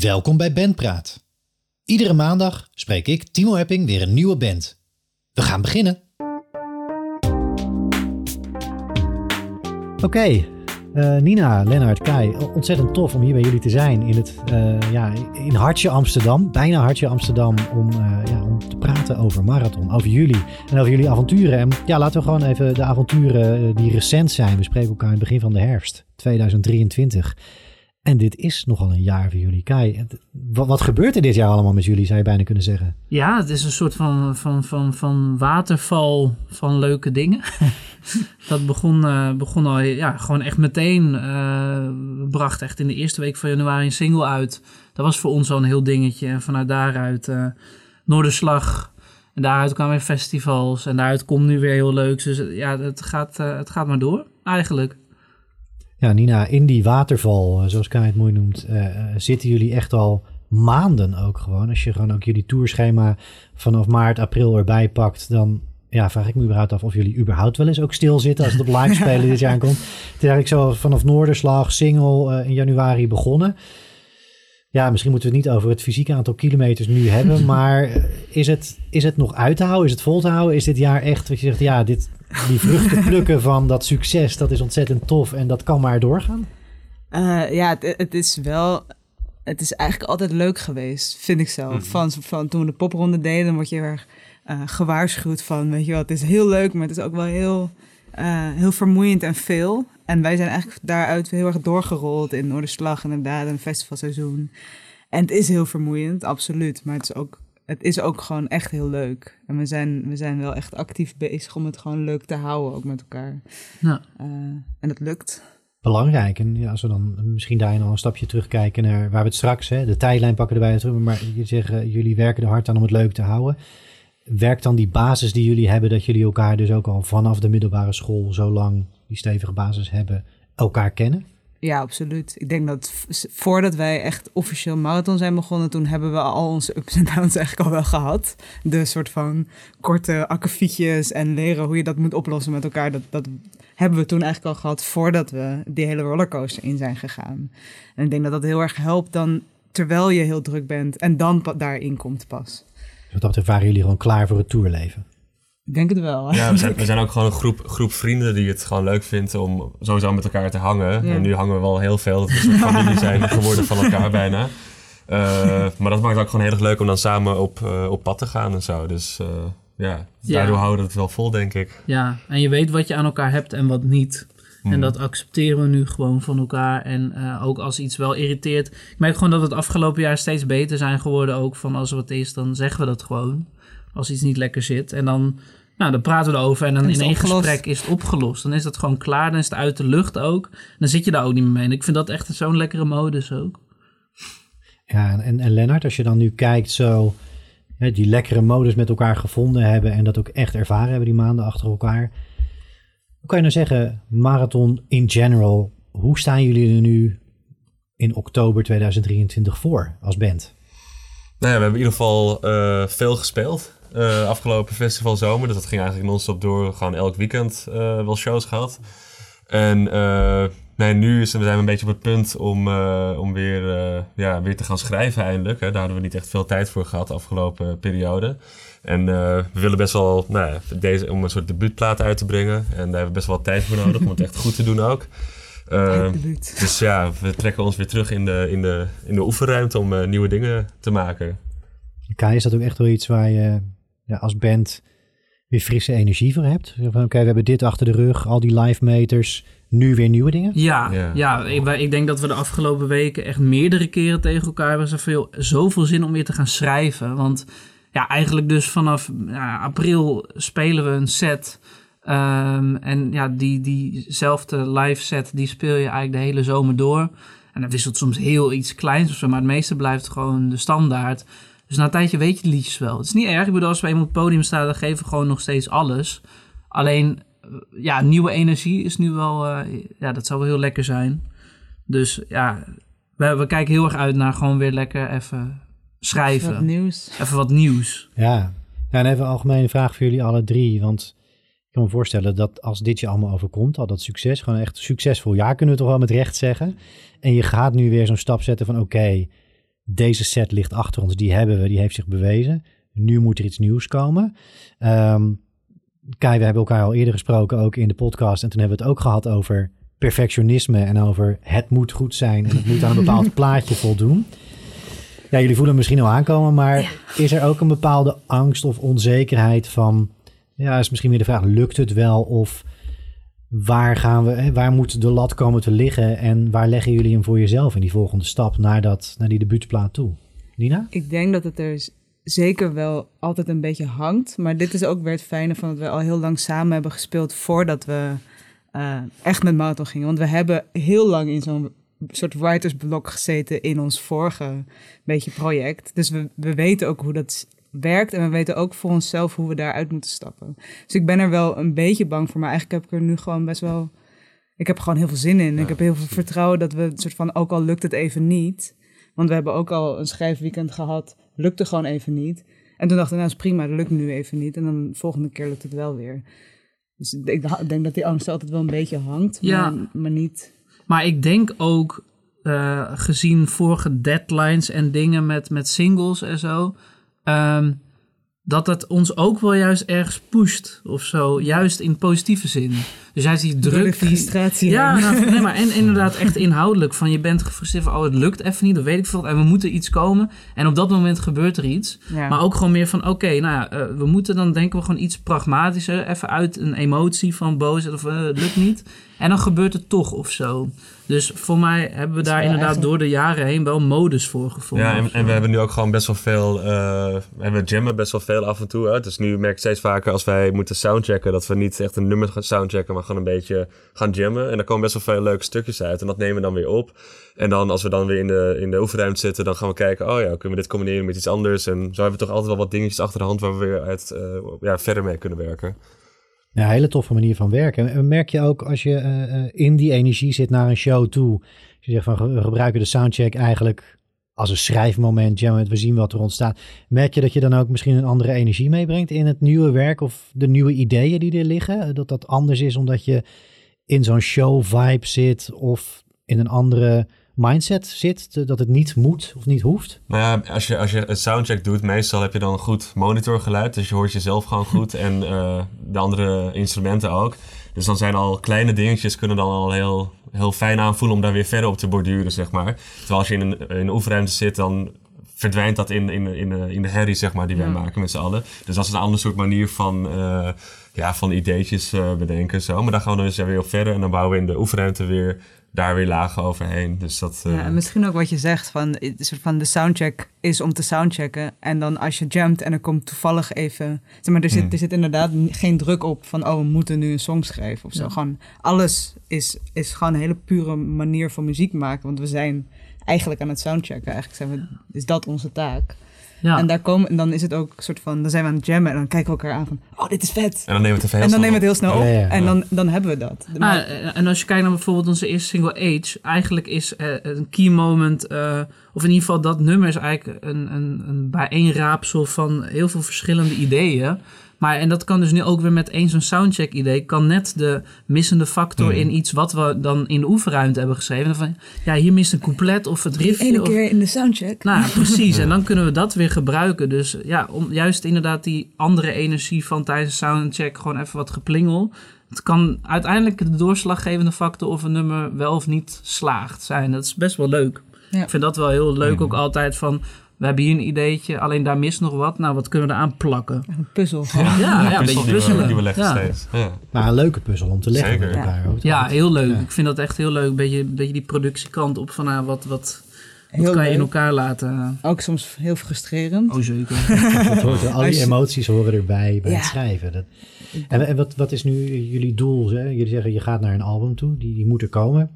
Welkom bij Bandpraat. Iedere maandag spreek ik, Timo Epping, weer een nieuwe band. We gaan beginnen. Oké, eh, Nina, Lennart, Kai, ontzettend tof om hier bij jullie te zijn in het eh, ja, in hartje Amsterdam, bijna hartje Amsterdam, om, eh, ja, om te praten over marathon, over jullie en over jullie avonturen. En ja, laten we gewoon even de avonturen die recent zijn. We spreken elkaar in het begin van de herfst 2023. En dit is nogal een jaar voor jullie. Kai, wat, gebeurt er dit jaar allemaal met jullie, zou je bijna kunnen zeggen? Ja, het is een soort van, van, van, van waterval van leuke dingen. dat begon, uh, begon al ja, gewoon echt meteen. Uh, bracht echt in de eerste week van januari een single uit. Dat was voor ons al een heel dingetje. En vanuit daaruit uh, Noorderslag. En daaruit kwamen weer festivals. En daaruit komt nu weer heel leuk. Dus ja, het gaat, het gaat maar door, eigenlijk. Ja, Nina, in die waterval, eh, zoals Kai het mooi noemt, uh, zitten jullie echt al maanden ook gewoon. Als je gewoon ook jullie tourschema vanaf maart, april erbij pakt, dan ja, vraag ik me überhaupt af of jullie überhaupt wel eens ook stilzitten als het op live spelen dit jaar komt. Het is eigenlijk zo vanaf Noorderslag, single uh, in januari begonnen. Ja, misschien moeten we het niet over het fysieke aantal kilometers nu hebben, maar is het, is het nog uit te houden? Is het vol te houden? Is dit jaar echt, wat je zegt, ja, dit, die vruchten plukken van dat succes, dat is ontzettend tof en dat kan maar doorgaan? Uh, ja, het, het, is wel. Het is eigenlijk altijd leuk geweest, vind ik zelf. Mm van, van toen we de popronde deden, dan word je erg uh, gewaarschuwd van, weet je wel, het is heel leuk, maar het is ook wel heel, uh, heel vermoeiend en veel. En wij zijn eigenlijk daaruit heel erg doorgerold in Noorderslag, inderdaad, een festivalseizoen. En het is heel vermoeiend, absoluut. Maar het is ook het is ook gewoon echt heel leuk. En we zijn, we zijn wel echt actief bezig om het gewoon leuk te houden, ook met elkaar. Ja. Uh, en dat lukt. Belangrijk. En ja, als we dan misschien daarin al een stapje terugkijken naar waar we het straks, hè, de tijdlijn pakken erbij terug. Maar je zeggen, jullie werken er hard aan om het leuk te houden. Werkt dan die basis die jullie hebben, dat jullie elkaar dus ook al vanaf de middelbare school zo lang die stevige basis hebben, elkaar kennen? Ja, absoluut. Ik denk dat voordat wij echt officieel marathon zijn begonnen, toen hebben we al onze ups en downs eigenlijk al wel gehad. De soort van korte akkefietjes en leren hoe je dat moet oplossen met elkaar. Dat, dat hebben we toen eigenlijk al gehad voordat we die hele rollercoaster in zijn gegaan. En ik denk dat dat heel erg helpt dan terwijl je heel druk bent en dan daarin komt pas. Dus wat dat waren jullie gewoon klaar voor het tourleven? Ik denk het wel. Ja, we zijn, we zijn ook gewoon een groep, groep vrienden die het gewoon leuk vindt om sowieso met elkaar te hangen. En nu hangen we wel heel veel. Dat we een familie zijn geworden van elkaar bijna. Uh, maar dat maakt ook gewoon heel erg leuk om dan samen op, uh, op pad te gaan en zo. Dus uh, ja, daardoor houden we het wel vol, denk ik. Ja, en je weet wat je aan elkaar hebt en wat niet. En hmm. dat accepteren we nu gewoon van elkaar. En ook als iets wel irriteert. Ik merk gewoon dat het afgelopen jaar steeds beter zijn geworden. Ook van als er wat is, dan zeggen we dat gewoon als iets niet lekker zit. En dan, nou, dan praten we erover en dan in één gesprek is het opgelost. Dan is dat gewoon klaar, dan is het uit de lucht ook. Dan zit je daar ook niet meer mee. En ik vind dat echt zo'n lekkere modus ook. Ja, en, en Lennart, als je dan nu kijkt zo... Hè, die lekkere modus met elkaar gevonden hebben... en dat ook echt ervaren hebben die maanden achter elkaar... Hoe kan je nou zeggen, marathon in general... hoe staan jullie er nu in oktober 2023 voor als band? Nou ja, we hebben in ieder geval uh, veel gespeeld. Uh, afgelopen festival zomer. Dus dat ging eigenlijk non-stop door. Gewoon elk weekend uh, wel shows gehad. En nee, nu zijn we een beetje op het punt om, om weer, ja, weer te gaan schrijven eindelijk. Hè. Daar hadden we niet echt veel tijd voor gehad de afgelopen periode. En we willen best wel nou ja, deze, om een soort debuutplaat uit te brengen. En daar hebben we best wel tijd voor nodig om het echt goed te doen ook. Uh, dus ja, we trekken ons weer terug in de, in de, in de oefenruimte om uh, nieuwe dingen te maken. Kai, is dat ook echt wel iets waar je ja, als band weer frisse energie voor hebt? Oké, we hebben dit achter de rug, al die live meters, nu weer nieuwe dingen? Ja, ja. ja ik, ik, denk dat we de afgelopen weken echt meerdere keren tegen elkaar hebben zoveel, zoveel zin om weer te gaan schrijven. Want ja, eigenlijk dus vanaf ja, april spelen we een set Um, en ja, die, diezelfde live set, die speel je eigenlijk de hele zomer door. En dat wisselt soms heel iets kleins of zo, maar het meeste blijft gewoon de standaard. Dus na een tijdje weet je de liedjes wel. Het is niet erg, ik bedoel, als we eenmaal op het podium staan, dan geven we gewoon nog steeds alles. Alleen, ja, nieuwe energie is nu wel, uh, ja, dat zou wel heel lekker zijn. Dus ja, we, we kijken heel erg uit naar gewoon weer lekker even schrijven. Even wat nieuws. Even wat nieuws. Ja, ja en even een algemene vraag voor jullie alle drie, want kan me voorstellen dat als dit je allemaal overkomt, al dat succes, gewoon echt succesvol jaar kunnen we toch wel met recht zeggen. En je gaat nu weer zo'n stap zetten van oké, deze set ligt achter ons, die hebben we, die heeft zich bewezen. Nu moet er iets nieuws komen. Ehm Kai, we hebben elkaar al eerder gesproken, ook in de podcast. En toen hebben we het ook gehad over perfectionisme en over het moet goed zijn en het moet aan een bepaald plaatje voldoen. Ja, jullie voelen misschien al aankomen, maar is er ook een bepaalde angst of onzekerheid van, ja, is misschien weer de vraag, lukt het wel of waar gaan we, waar moet de lat komen te liggen en waar leggen jullie hem voor jezelf in die volgende stap naar, dat, naar die debuutplaat toe? Nina? Ik denk dat het er zeker wel altijd een beetje hangt. Maar dit is ook weer het fijne van dat we al heel lang samen hebben gespeeld voordat we eh, echt met Marathon gingen. Want we hebben heel lang in zo'n soort writersblok gezeten in ons vorige beetje project. Dus we, we weten ook hoe dat werkt en we weten ook voor onszelf hoe we daaruit moeten stappen. Dus ik ben er wel een beetje bang voor, maar eigenlijk heb ik er nu gewoon best wel... Ik heb er gewoon heel veel zin in. Ik heb heel veel vertrouwen dat we het soort van, ook al lukt het even niet... Want we hebben ook al een schrijfweekend gehad, lukte gewoon even niet. En toen dacht ik, nou is prima, dat lukt nu even niet. En dan de volgende keer lukt het wel weer. Dus ik denk dat die angst altijd wel een beetje hangt, Ja. maar, maar niet... Maar ik denk ook, eh, gezien vorige deadlines en dingen met, met singles en zo, ehm, dat het ons ook wel juist ergens pusht of zo. Juist in positieve zin. Dus juist die Door de druk. Die, frustratie ja, heen. nou, nee, maar en inderdaad echt inhoudelijk. Van je bent gefrustreerd van, oh het lukt even niet, dat weet ik veel. En we moeten iets komen. En op dat moment gebeurt er iets. Ja. Maar ook gewoon meer van, oké, nou ja, eh, we moeten dan denken we gewoon iets pragmatischer. Even uit een emotie van boosheid of eh, het lukt niet. En dan gebeurt het toch of zo. Dus voor mij hebben we daar inderdaad een- door de jaren heen wel modus voor gevonden. Ja, en, en we hebben nu ook gewoon best wel veel. eh en we jammen best wel veel af en toe. Hè? Dus nu merk ik steeds vaker als wij moeten soundchecken. dat we niet echt een nummer gaan soundchecken. maar gewoon een beetje gaan jammen. En daar komen best wel veel leuke stukjes uit. En dat nemen we dan weer op. En dan als we dan weer in de, in de oefenruimte zitten. dan gaan we kijken. oh ja, kunnen we dit combineren met iets anders? En zo hebben we toch altijd wel wat dingetjes achter de hand. waar we weer uit, eh, ja, verder mee kunnen werken. Ja, een hele toffe manier van werken. En merk je ook als je eh, eh, in die energie zit naar een show toe. Je zegt van we gebruiken de soundcheck eigenlijk als een schrijfmoment. Ja, we zien wat er ontstaat. Merk je dat je dan ook misschien een andere energie meebrengt in het nieuwe werk of de nieuwe ideeën die er liggen? Eh, Dat dat anders is omdat je in zo'n show vibe zit of in een andere mindset zit. Dat het niet moet of niet hoeft. Nou ja, als je, als je een soundcheck doet, meestal heb je dan een goed monitorgeluid. Dus je hoort jezelf gewoon goed en eh, de andere instrumenten ook. Dus dan zijn al kleine dingetjes kunnen dan al heel, heel fijn aanvoelen om daar weer verder op te borduren, zeg maar. Terwijl als je in een, in een oefenruimte zit, dan verdwijnt dat in, in, in, de- in de herrie, zeg maar, die wij maken met z'n allen. Dus dat is een ander soort manier van, eh, ja, van ideetjes eh, bedenken. Zo. Maar daar gaan we dan dus weer op verder en dan bouwen we in de oefenruimte weer daar weer lagen overheen. Dus dat... eh, en misschien ook wat je zegt, van, het is soort van de soundcheck is om te soundchecken. En dan als je jamt en er komt toevallig even... Zeg maar, er zit, Hmm. er zit inderdaad geen druk op van... oh, we moeten nu een song schrijven of zo. Ja. Gewoon, alles is, is gewoon een hele pure manier van muziek maken. Want we zijn eigenlijk aan het soundchecken. Eigenlijk zijn we, is dat onze taak. Ja. En, daar komen, en dan is het ook een soort van... dan zijn we aan het jammen en dan kijken we elkaar aan van... oh, dit is vet. En dan nemen we het even heel En dan snel nemen we het heel snel op. Ja, ja. En dan, dan hebben we dat. Ah, Maar- eh, en als je kijkt naar bijvoorbeeld onze eerste single Age, eigenlijk is eh, een key moment, eh, of in ieder geval dat nummer is eigenlijk een, een, een bijeenraapsel van heel veel verschillende ideeën. Maar en dat kan dus nu ook weer met één zo'n soundcheck idee, kan net de missende factor Mhm. in iets wat we dan in de oefenruimte hebben geschreven. Van, ja, hier mist een couplet of het riffje. Ene of- keer in de soundcheck. nou, precies. En dan kunnen we dat weer gebruiken. Dus ja, om juist inderdaad die andere energie van tijdens een soundcheck gewoon even wat geplingel. Het kan uiteindelijk de doorslaggevende factor of een nummer wel of niet slaagt zijn. Dat is best wel leuk. Ja. Ik vind dat wel heel leuk Mhm. ook altijd van... We hebben hier een ideetje, alleen daar mist nog wat. Nou, wat kunnen we eraan plakken? Een puzzel gewoon. Ja, ja, een beetje puzzel die we- puzzelen. Die we leggen Ja. steeds. Ja. Maar een leuke puzzel om te leggen Zeker. met elkaar. ook. Ja, heel leuk. Ja. Ik vind dat echt heel leuk. Een beetje, beetje die productiekant op van ah, wat, wat, wat Heel kan je in elkaar laten. Ook soms heel frustrerend. Oh, zeker. Dat hoort, al die emoties horen erbij bij Ja. het schrijven. Dat, en en wat, wat is nu jullie doel? Hè? Jullie zeggen je gaat naar een album toe, die, die moet er komen.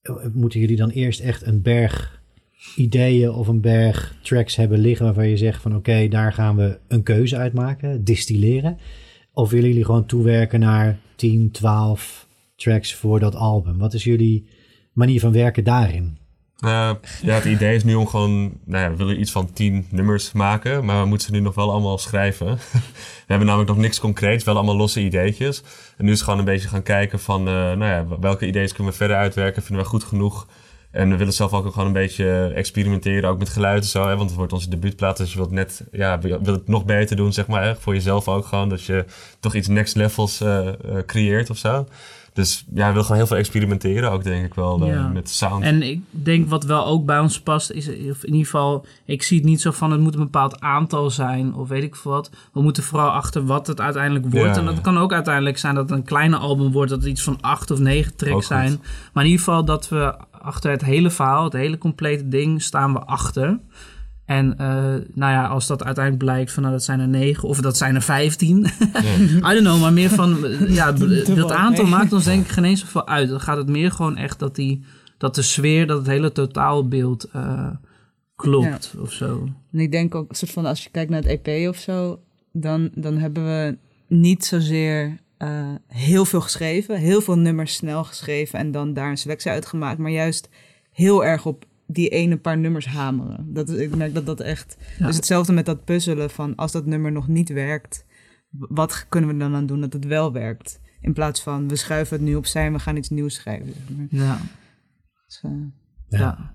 Eh, Moeten jullie dan eerst echt een berg ideeën of een berg tracks hebben liggen waarvan je zegt van oké, daar gaan we een keuze uitmaken, distilleren? Of willen jullie gewoon toewerken naar 10, 12 tracks voor dat album? Wat is jullie manier van werken daarin? Nou ja, het idee is nu om gewoon, nou ja, we willen iets van tien nummers maken, maar we moeten ze nu nog wel allemaal schrijven. we hebben namelijk nog niks concreets, wel allemaal losse ideetjes. En nu is gewoon een beetje gaan kijken van, eh, nou ja, welke ideeën kunnen we verder uitwerken, vinden we goed genoeg. En we willen zelf ook gewoon een beetje experimenteren, ook met geluid en zo. Hè? Want het wordt onze debuutplaat, dus je wilt net, ja, wil wil het nog beter doen, zeg maar. Hè? Voor jezelf ook gewoon, dat je toch iets next levels eh, eh, creëert of zo. Dus ja, we willen gewoon heel veel experimenteren ook, denk ik wel, eh, met sound. En ik denk wat wel ook bij ons past, is of in ieder geval, ik zie het niet zo van het moet een bepaald aantal zijn of weet ik veel wat. We moeten vooral achter wat het uiteindelijk wordt. Ja, en dat ja. kan ook uiteindelijk zijn dat het een kleine album wordt, dat het iets van acht of negen tracks zijn. Maar in ieder geval dat we achter het hele verhaal, het hele complete ding, staan we achter. En eh, nou ja, als dat uiteindelijk blijkt van nou dat zijn er negen of dat zijn er vijftien. I don't know, maar meer van eh, ja, dat aantal nee. maakt ons denk ik geen eens zoveel uit. Dan gaat het meer gewoon echt dat die dat de sfeer, dat het hele totaalbeeld eh, klopt of zo. En ik denk ook, soort van, als je kijkt naar het EP of zo, dan, dan hebben we niet zozeer eh, heel veel geschreven, heel veel nummers snel geschreven en dan daar een selectie uitgemaakt, maar juist heel erg op die ene paar nummers hameren. Dat is, ik merk dat dat echt. Ja. Dus hetzelfde met dat puzzelen van als dat nummer nog niet werkt, wat kunnen we dan aan doen dat het wel werkt? In plaats van we schuiven het nu opzij en we gaan iets nieuws schrijven. zeg maar. Ja, Dus, eh, ja. Ja.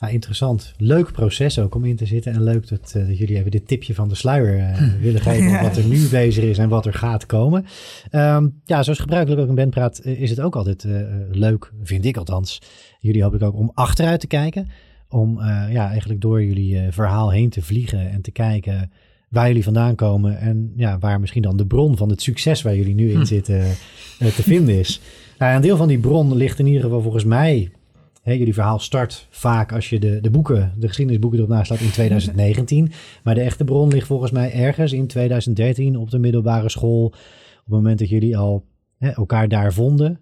Ja, interessant. Leuk proces ook om in te zitten. En leuk dat, eh, dat jullie even dit tipje van de sluier eh, willen geven. Ja. Wat er nu bezig is en wat er gaat komen. Ehm, ja, zoals gebruikelijk ook in Bandpraat eh, is het ook altijd leuk, vind ik althans. Jullie hoop ik ook om achteruit te kijken. Om ja, eigenlijk door jullie verhaal heen te vliegen en te kijken waar jullie vandaan komen. En ja, waar misschien dan de bron van het succes waar jullie nu in Hm. zitten te vinden is. Nou, een deel van die bron ligt in ieder geval volgens mij Hè, jullie verhaal start vaak als je de, de boeken, de geschiedenisboeken erop naslaat in 2019. Maar de echte bron ligt volgens mij ergens in 2013 op de middelbare school. Op het moment dat jullie al hè, elkaar daar vonden.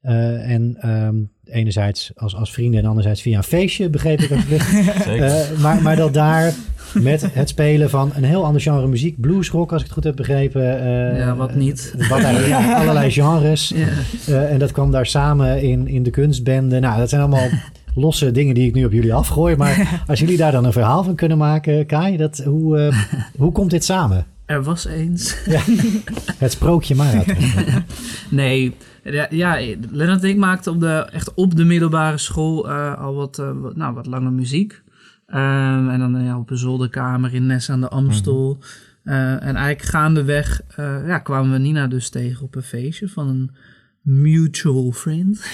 Eh, en ehm, enerzijds als, als vrienden en anderzijds via een feestje, begreep ik. Het- Zeker. eh, maar, maar dat daar met het spelen van een heel ander genre muziek, bluesrock als ik het goed heb begrepen. eh, Ja, wat niet. Wat ja, allerlei genres. Ja. Eh, en dat kwam daar samen in, in de kunstbende. Nou, dat zijn allemaal losse dingen die ik nu op jullie afgooi. Maar als jullie daar dan een verhaal van kunnen maken, Kai, dat, hoe, eh, hoe komt dit samen? Er was eens. Het sprookje marathon. Nee, ja, ja Lennart en ik maakten op de, echt op de middelbare school al wat, wat, nou, wat lange muziek. Ehm, en dan ja, op een zolderkamer in Nes aan de Amstel. Eh, en eigenlijk gaandeweg eh, ja, kwamen we Nina dus tegen op een feestje van een mutual friend.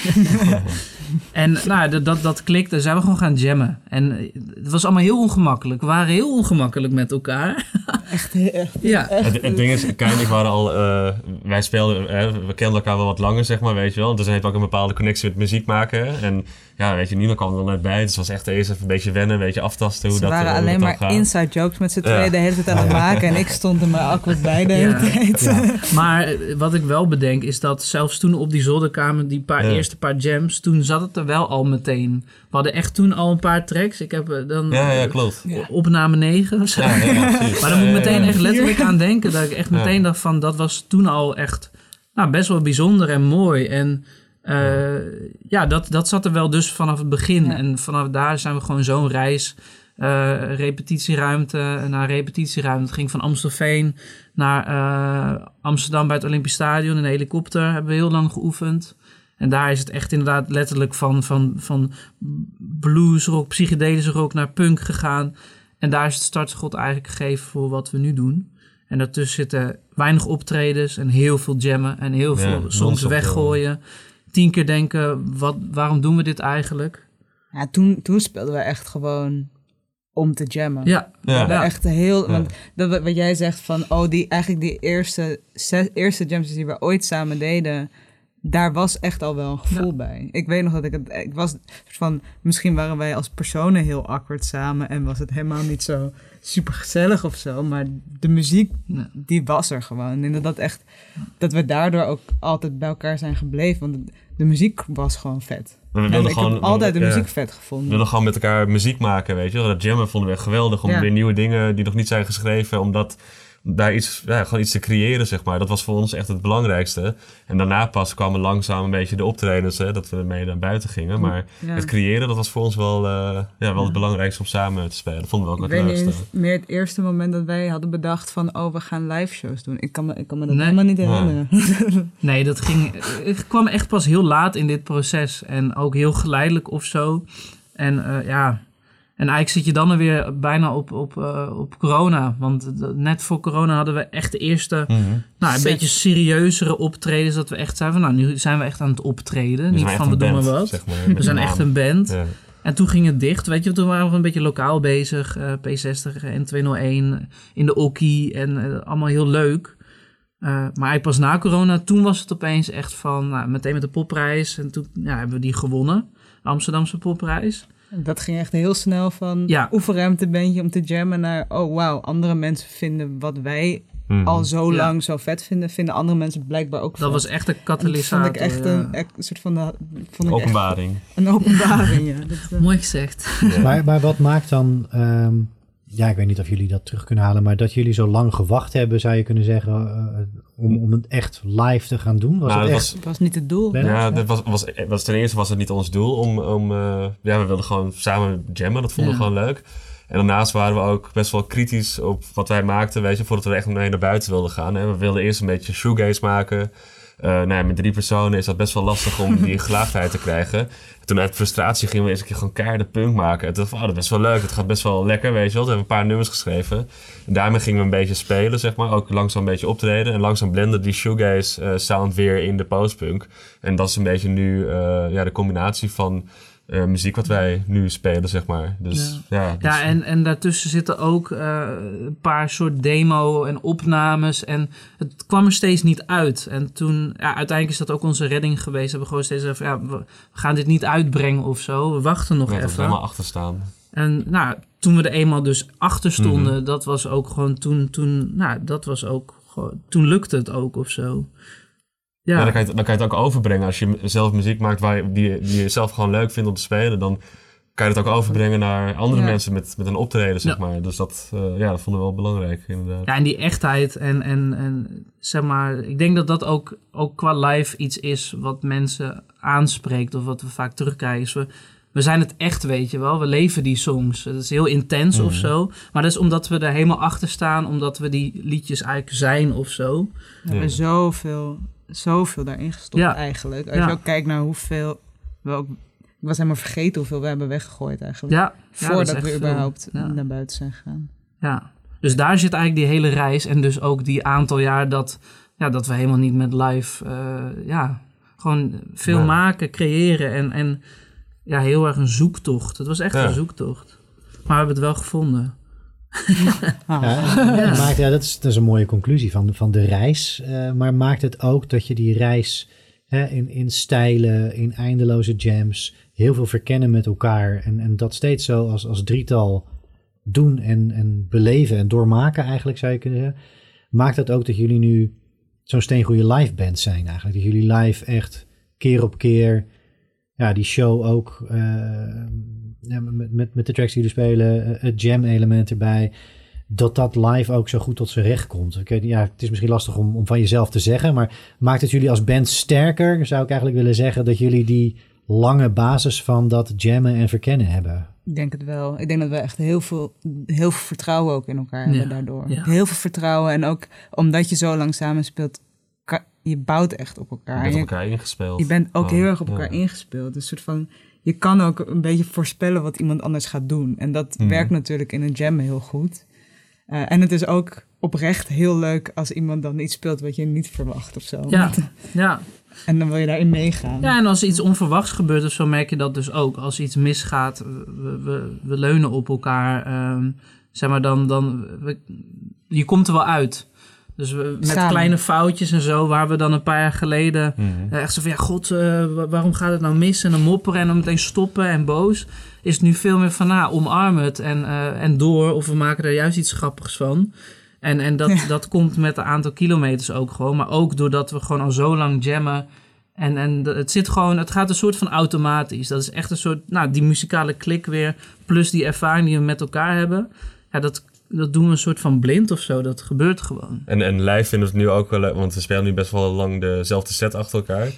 en nou, dat, dat, dat klikte, zijn we gewoon gaan jammen. En eh, het was allemaal heel ongemakkelijk. We waren heel ongemakkelijk met elkaar. Echt, echt. ja. Het, het ding is, Kai en ik waren al, eh, wij speelden, hè, we kenden elkaar wel wat langer, zeg maar, weet je wel. Dus heb je ook een bepaalde connectie met muziek maken. En ja, weet je, niemand kwam er net bij. Dus het was echt eerst even een beetje wennen, een beetje aftasten hoe Ze dat waren hoe dat alleen maar gaat. inside jokes met z'n Ja. tweeën de hele tijd aan het maken. En ik stond er maar awkward bij de hele Ja. tijd. Ja. Maar eh, wat ik wel bedenk is dat zelfs toen op die zolderkamer, die paar, Ja. eerste paar jams, toen zat het er wel al meteen. We hadden echt toen al een paar tracks. Ik heb eh, dan Ja, ja, eh, klopt. Ja. opname 9 of zo. Ja, ja, ja, precies. Maar dan moet meteen echt letterlijk aan denken. Dat ik echt Ja. meteen dacht van, dat was toen al echt nou, best wel bijzonder en mooi. En eh, ja, dat, dat zat er wel dus vanaf het begin. Ja. En vanaf daar zijn we gewoon zo'n reis... eh, repetitieruimte naar repetitieruimte. Het ging van Amstelveen naar eh, Amsterdam bij het Olympisch Stadion in een helikopter. Hebben we heel lang geoefend. En daar is het echt inderdaad letterlijk van, van, van bluesrock, psychedelische rock naar punk gegaan. En daar is het startschot eigenlijk gegeven voor wat we nu doen. En daartussen zitten weinig optredens en heel veel jammen en heel Ja, veel soms weggooien. Tien keer denken, wat, waarom doen we dit eigenlijk? Ja, toen, toen speelden we echt gewoon om te jammen. Ja, We hebben Ja. echt heel... Ja. Want dat, wat- wat jij zegt van... Oh, die, eigenlijk die eerste, zes, eerste jams die we ooit samen deden... Daar was echt al wel een gevoel bij. Ik weet nog dat ik het... Ik was van... Misschien waren wij als personen heel awkward samen... En was het helemaal niet zo super gezellig of zo. Maar de muziek, Ja. die was er gewoon. En dat, dat echt... Dat we daardoor ook altijd bij elkaar zijn gebleven. Want de, de muziek was gewoon vet. We En wilden ik gewoon, heb altijd de ja, muziek vet We gevonden. wilden gewoon met elkaar muziek maken, weet je wel. Dat jammen vonden we echt geweldig. Om Ja. weer nieuwe dingen die nog niet zijn geschreven, om dat daar iets, ja, gewoon iets te creëren, zeg maar. Dat was voor ons echt het belangrijkste. En daarna pas kwamen langzaam een beetje de optredens, hè, dat we mee naar buiten gingen. Maar Ja. het creëren, dat was voor ons wel, eh, ja, wel het belangrijkste om samen te spelen. Dat vonden we ook Ik het niet leukste. eens meer het eerste moment dat wij hadden bedacht van... oh, we gaan live shows doen. Ik kan me, ik kan me dat Nee. helemaal niet herinneren. Nee, dat ging. Het kwam echt pas heel laat in dit proces. En ook heel geleidelijk of zo. En eh, ja. En eigenlijk zit je dan er weer bijna op, op, eh, op corona. Want net voor corona hadden we echt de eerste. Mhm. Nou, een Set. beetje serieuzere optredens. Dat we echt zeiden van. Nou, nu zijn we echt aan het optreden. Niet zijn van we doen maar wat. zeg maar, we zijn echt een band. Ja. En toen ging het dicht, weet je, toen waren we een beetje lokaal bezig. eh, P60 en 201 in de Okkie en eh, allemaal heel leuk. Eh, maar eigenlijk pas na corona, toen was het opeens echt van, nou, meteen met de popprijs. En toen ja, hebben we die gewonnen, de Amsterdamse popprijs. Dat ging echt heel snel van Ja. oefenruimtebandje om te jammen naar... oh, wauw, andere mensen vinden wat wij Mhm. al zo Ja. lang zo vet vinden... vinden andere mensen blijkbaar ook Dat vet. was echt een En dat katalysator. vond ik echt ja. een, echt soort van... de- Vond ik echt Openbaring. een openbaring, ja. Dat, eh, Mooi gezegd. Ja. Maar, maar wat maakt dan, ehm, ja, ik weet niet of jullie dat terug kunnen halen, maar dat jullie zo lang gewacht hebben, zou je kunnen zeggen, eh, om, om het echt live te gaan doen? Was Nou, het dat echt? was- was niet het doel. Ben- Ja, dat was, was, was, ten eerste was het niet ons doel om... om eh, ja, we wilden gewoon samen jammen. Dat vonden we gewoon leuk. En daarnaast waren we ook best wel kritisch op wat wij maakten, weet je, voordat we echt mee naar buiten wilden gaan. Hè. We wilden eerst een beetje shoegaze maken. Eh nou ja, met drie personen is dat best wel lastig om die gelaagdheid te krijgen. Toen uit frustratie gingen we eens een keer gewoon keiharde punk maken. En toen dacht ik, oh, dat is best wel leuk. Het gaat best wel lekker, weet je wel. Toen hebben we een paar nummers geschreven. En daarmee gingen we een beetje spelen, zeg maar. Ook langzaam een beetje optreden. En langzaam blenden die shoegaze eh, sound weer in de postpunk. En dat is een beetje nu eh, ja, de combinatie van eh, muziek wat wij nu spelen, zeg maar. Dus ja, dus- Ja, en, en daartussen zitten ook eh, een paar soort demo en opnames. En het kwam er steeds niet uit. En toen, ja, uiteindelijk is dat ook onze redding geweest. We hebben gewoon steeds even, ja, we gaan dit niet uitbrengen of zo. We wachten nog ja, dat we even. helemaal achter staan. En nou, toen we er eenmaal dus achter stonden, Mhm. dat was ook gewoon toen, toen, nou, dat was ook gewoon, toen lukte het ook of zo. Ja. Ja, dan, kan je, het- dan kan je het ook overbrengen. Als je zelf muziek maakt waar je, die, je- die je zelf gewoon leuk vindt om te spelen, dan kan je het ook overbrengen naar andere Ja. mensen met, met een optreden, zeg Ja. maar. Dus dat, eh, ja, dat vonden we wel belangrijk, inderdaad. Ja, en die echtheid en, en, en zeg maar, ik denk dat dat ook, ook qua live iets is wat mensen aanspreekt of wat we vaak terugkrijgen. Is we, we zijn het echt, weet je wel. We leven die songs. Het is heel intens of Mhm. zo. Maar dat is omdat we er helemaal achter staan, omdat we die liedjes eigenlijk zijn of zo. We hebben zoveel, zoveel daarin gestopt Ja. eigenlijk. Als Ja. je ook kijkt naar hoeveel... We ook, ik was helemaal vergeten hoeveel we hebben weggegooid eigenlijk. Ja, Voordat we überhaupt Ja. naar buiten zijn gegaan. Ja, dus daar zit eigenlijk die hele reis en dus ook die aantal jaar dat, ja, dat we helemaal niet met live, eh, ja, gewoon veel maken, creëren en, en ja, heel erg een zoektocht. Het was echt Ja. een zoektocht. Maar we hebben het wel gevonden. Ah. Ja, het maakt, ja, dat, is, dat is een mooie conclusie van, van de reis. Eh, maar maakt het ook dat je die reis hè, in, in stijlen, in eindeloze jams, heel veel verkennen met elkaar. En, en dat steeds zo als, als drietal doen en, en beleven en doormaken eigenlijk zou je kunnen zeggen. Maakt dat ook dat jullie nu zo'n steengoede live band zijn eigenlijk. Dat jullie live echt keer op keer ja, die show ook eh, ja, met, met, met de tracks die jullie spelen, eh, het jam element erbij dat dat live ook zo goed tot zijn recht komt. Ik weet, ja, het is misschien lastig om, om van jezelf te zeggen, maar maakt het jullie als band sterker? Zou ik eigenlijk willen zeggen dat jullie die lange basis van dat jammen en verkennen hebben. Ik denk het wel. Ik denk dat we echt heel veel, heel veel vertrouwen ook in elkaar Ja, hebben daardoor. ja. Heel veel vertrouwen. En ook omdat je zo lang samenspeelt, ka- je bouwt echt op Je elkaar. bent En op elkaar ingespeeld. je bent ook Oh, heel erg op ja. elkaar ingespeeld. Dus soort van, je kan ook een beetje voorspellen wat iemand anders gaat doen. En dat Mhm. werkt natuurlijk in een jam heel goed. Eh, en het is ook oprecht heel leuk als iemand dan iets speelt wat je niet verwacht of zo. Ja, ja. En dan wil je daarin meegaan. ja, en als iets onverwachts gebeurt of zo, merk je dat dus ook. Als iets misgaat, we, we, we leunen op elkaar. ehm, zeg maar, dan, dan we- je komt er wel uit. Dus we, met Samen. kleine foutjes en zo, waar we dan een paar jaar geleden Mhm. Eh, Echt zo van, ja, god, eh, wa- waarom gaat het nou mis? En dan mopperen en dan meteen stoppen en boos. Is het nu veel meer van, nou, omarm het en, eh, en door. Of we maken er juist iets grappigs van. En, en dat, Ja. dat komt met een aantal kilometers ook gewoon. Maar ook doordat we gewoon al zo lang jammen. En, en het zit gewoon, het gaat een soort van automatisch. Dat is echt een soort, nou, die muzikale klik weer. Plus die ervaring die we met elkaar hebben. Ja, dat, dat doen we een soort van blind of zo. Dat gebeurt gewoon. En, en live vinden we het nu ook wel leuk, want we spelen nu best wel lang dezelfde set achter elkaar.